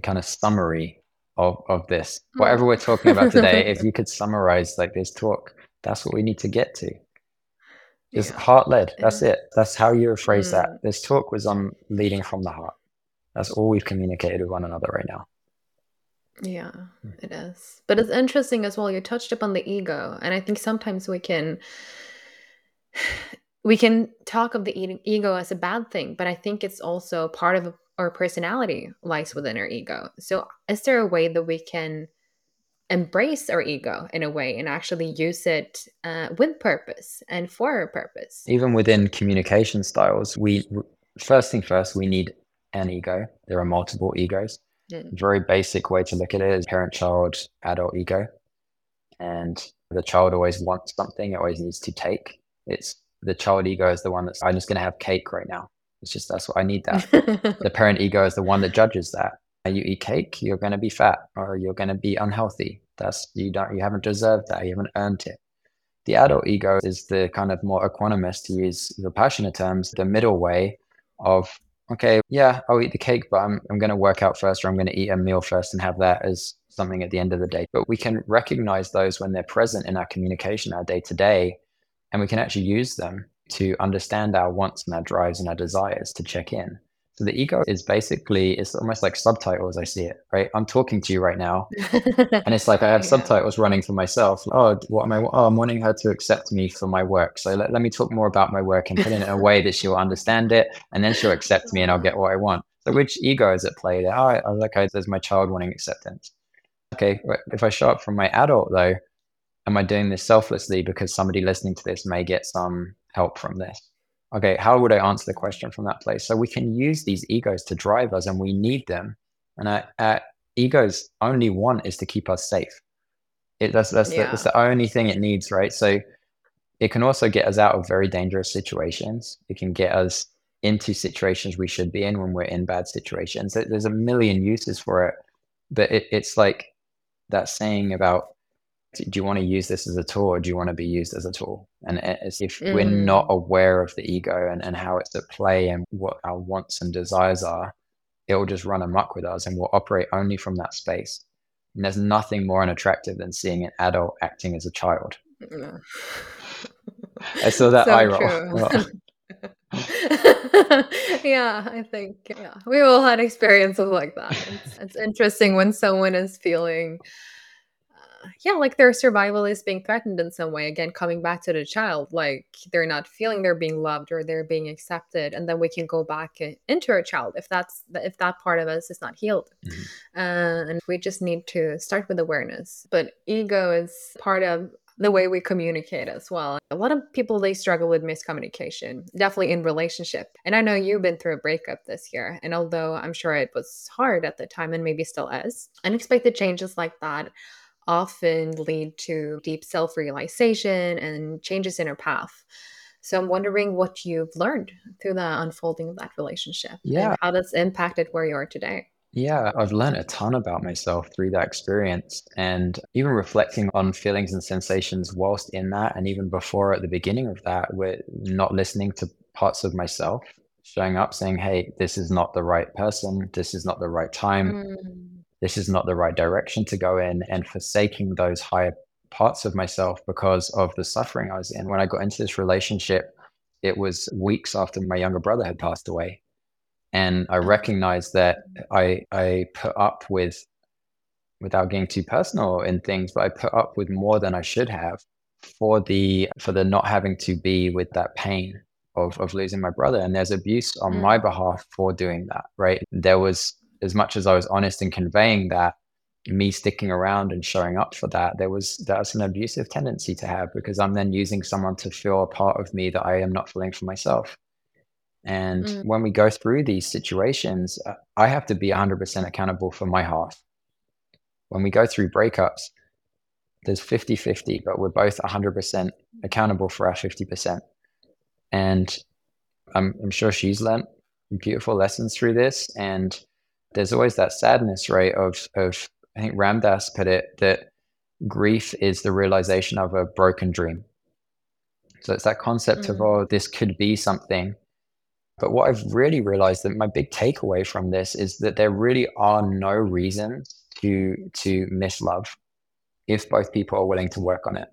kind of summary of, of this. Mm. Whatever we're talking about today, (laughs) if you could summarize like this talk, that's what we need to get to. Just yeah. heart led. That's it. That's how you rephrase mm. that. This talk was on leading from the heart. That's all we've communicated with one another right now. Yeah, hmm. it is. But it's interesting as well. You touched upon the ego, and I think sometimes we can (sighs) we can talk of the ego as a bad thing, but I think it's also part of our personality lies within our ego. So, is there a way that we can embrace our ego in a way and actually use it uh, with purpose and for a purpose? Even within communication styles, we first thing first, we need an ego. There are multiple egos. Mm. Very basic way to look at it is parent child adult ego. And the child always wants something, it always needs to take. It's the child ego is the one that's I'm just going to have cake right now. It's just that's what I need that. (laughs) the parent ego is the one that judges that. You eat cake, you're going to be fat or you're going to be unhealthy. That's you don't you haven't deserved that. You haven't earned it. The adult ego is the kind of more equanimous, to use the Vipassana terms, the middle way of okay, yeah, I'll eat the cake, but I'm I'm going to work out first, or I'm going to eat a meal first and have that as something at the end of the day. But we can recognize those when they're present in our communication, our day to day, and we can actually use them to understand our wants and our drives and our desires to check in. So the ego is basically it's almost like subtitles. I see it right. I'm talking to you right now, (laughs) and it's like I have yeah. subtitles running for myself. Oh, what am I? Oh, I'm wanting her to accept me for my work. So let, let me talk more about my work and put it in a way that she'll understand it, and then she'll accept me, and I'll get what I want. So which ego is at play there? Oh, okay, there's my child wanting acceptance. Okay, if I show up from my adult though, am I doing this selflessly because somebody listening to this may get some help from this? Okay, how would I answer the question from that place? So we can use these egos to drive us and we need them. And our, our egos only want is to keep us safe. It, that's, that's, yeah. the, that's the only thing it needs, right? So it can also get us out of very dangerous situations. It can get us into situations we should be in when we're in bad situations. There's a million uses for it, but it, it's like that saying about do you want to use this as a tool or do you want to be used as a tool? And if mm. we're not mm. aware of the ego and, and how it's at play and what our wants and desires are, it will just run amok with us and we'll operate only from that space. And there's nothing more unattractive than seeing an adult acting as a child. I saw that (laughs) so eye roll. (laughs) (laughs) yeah, I think yeah, we all had experiences like that. It's, it's interesting when someone is feeling yeah, like their survival is being threatened in some way. Again, coming back to the child, like they're not feeling they're being loved or they're being accepted, and then we can go back into our child if that's if that part of us is not healed, mm-hmm. uh, and we just need to start with awareness. But ego is part of the way we communicate as well. A lot of people they struggle with miscommunication, definitely in relationship. And I know you've been through a breakup this year, and although I'm sure it was hard at the time and maybe still is, unexpected changes like that often lead to deep self realization and changes in our path. So I'm wondering what you've learned through the unfolding of that relationship. Yeah. how that's impacted where you are today. Yeah, I've learned a ton about myself through that experience. And even reflecting on feelings and sensations whilst in that, and even before at the beginning of that, we're not listening to parts of myself, showing up saying, hey, this is not the right person. This is not the right time. Mm this is not the right direction to go in and forsaking those higher parts of myself because of the suffering I was in. When I got into this relationship, it was weeks after my younger brother had passed away. And I recognized that I I put up with without getting too personal in things, but I put up with more than I should have for the for the not having to be with that pain of of losing my brother. And there's abuse on mm. my behalf for doing that, right? There was as much as I was honest in conveying that, me sticking around and showing up for that, there was that's an abusive tendency to have because I'm then using someone to feel a part of me that I am not feeling for myself. And mm. when we go through these situations, uh, I have to be 100% accountable for my half. When we go through breakups, there's 50 50, but we're both 100% accountable for our 50%. And I'm, I'm sure she's learned beautiful lessons through this. And there's always that sadness, right? Of, of I think Ram Dass put it that grief is the realization of a broken dream. So it's that concept mm. of, oh, this could be something. But what I've really realized that my big takeaway from this is that there really are no reasons to to miss love if both people are willing to work on it.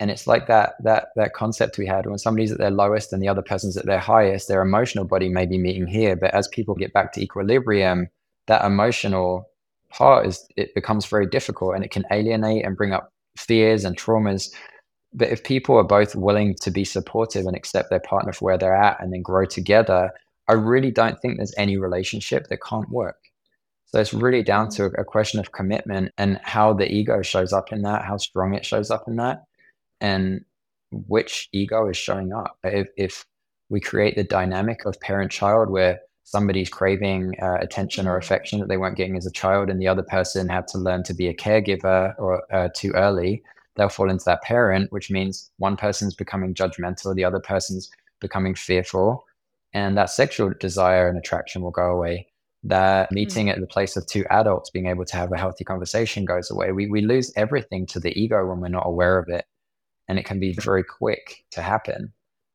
And it's like that that that concept we had when somebody's at their lowest and the other person's at their highest, their emotional body may be meeting here, but as people get back to equilibrium, that emotional part is it becomes very difficult and it can alienate and bring up fears and traumas. But if people are both willing to be supportive and accept their partner for where they're at and then grow together, I really don't think there's any relationship that can't work. So it's really down to a question of commitment and how the ego shows up in that, how strong it shows up in that, and which ego is showing up. If, if we create the dynamic of parent child where somebody's craving uh, attention or affection that they weren't getting as a child, and the other person had to learn to be a caregiver or uh, too early, they'll fall into that parent, which means one person's becoming judgmental, the other person's becoming fearful, and that sexual desire and attraction will go away. That meeting mm-hmm. at the place of two adults being able to have a healthy conversation goes away. We, we lose everything to the ego when we're not aware of it. And it can be very quick to happen.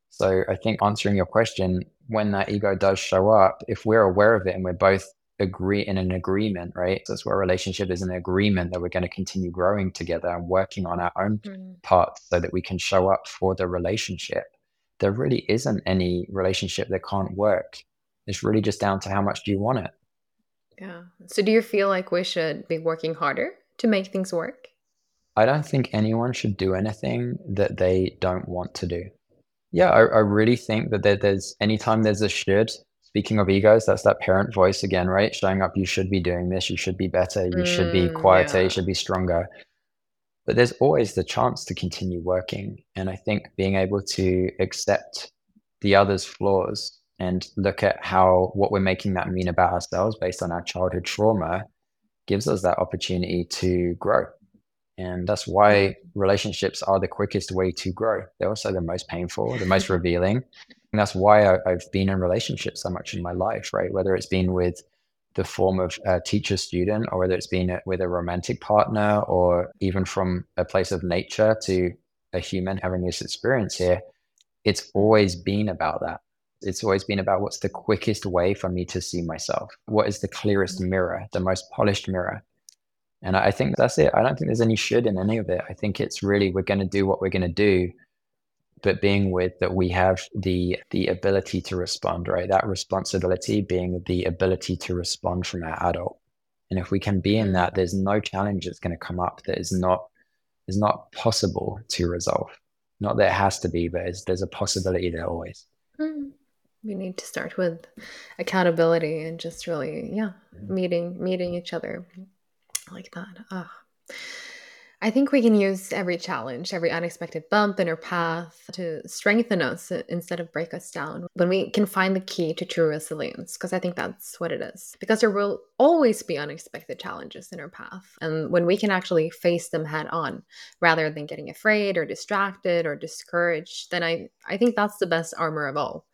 So I think answering your question, when that ego does show up, if we're aware of it and we're both agree in an agreement, right? That's where a relationship is an agreement that we're going to continue growing together and working on our own mm. parts so that we can show up for the relationship. There really isn't any relationship that can't work. It's really just down to how much do you want it. Yeah. So do you feel like we should be working harder to make things work? I don't think anyone should do anything that they don't want to do. Yeah, I, I really think that there, there's anytime there's a should, speaking of egos, that's that parent voice again, right? Showing up, you should be doing this, you should be better, you mm, should be mm, quieter, yeah. you should be stronger. But there's always the chance to continue working. And I think being able to accept the other's flaws and look at how what we're making that mean about ourselves based on our childhood trauma gives us that opportunity to grow and that's why mm. relationships are the quickest way to grow. They're also the most painful, the most (laughs) revealing. And that's why I, have been in relationships so much in my life, right? Whether it's been with the form of a teacher student or whether it's been with a romantic partner or even from a place of nature to a human having this experience here, it's always been about that. It's always been about what's the quickest way for me to see myself? What is the clearest mm. mirror, the most polished mirror? And I think that's it. I don't think there's any should in any of it. I think it's really we're going to do what we're going to do, but being with that we have the the ability to respond, right? That responsibility being the ability to respond from our adult. And if we can be in that, there's no challenge that's going to come up that is not is not possible to resolve. Not that it has to be, but there's a possibility there always. Mm. We need to start with accountability and just really, yeah, mm-hmm. meeting meeting each other like that. Ugh. I think we can use every challenge, every unexpected bump in our path to strengthen us instead of break us down. When we can find the key to true resilience, because I think that's what it is. Because there will always be unexpected challenges in our path. And when we can actually face them head on rather than getting afraid or distracted or discouraged, then I, I think that's the best armor of all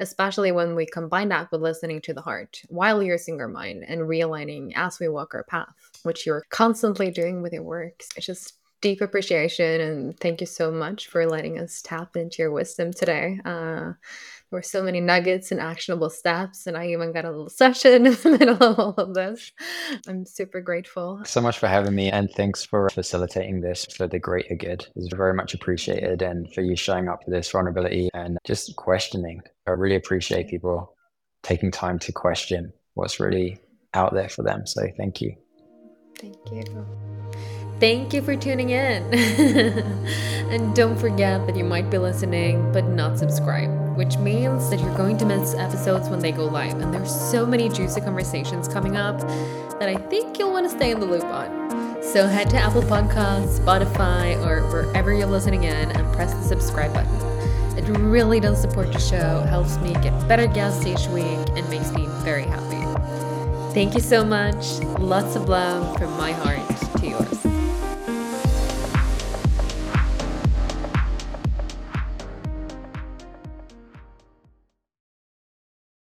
especially when we combine that with listening to the heart while using our mind and realigning as we walk our path, which you're constantly doing with your work. It's just deep appreciation and thank you so much for letting us tap into your wisdom today. Uh, there were so many nuggets and actionable steps, and I even got a little session (laughs) in the middle of all of this. I'm super grateful. So much for having me, and thanks for facilitating this for the greater good. It's very much appreciated, and for you showing up for this vulnerability and just questioning. I really appreciate people taking time to question what's really out there for them. So thank you. Thank you. Thank you for tuning in. (laughs) and don't forget that you might be listening but not subscribed, which means that you're going to miss episodes when they go live. And there's so many juicy conversations coming up that I think you'll want to stay in the loop on. So head to Apple Podcasts, Spotify, or wherever you're listening in and press the subscribe button. It really does support the show, helps me get better guests each week, and makes me very happy. Thank you so much. Lots of love from my heart to yours.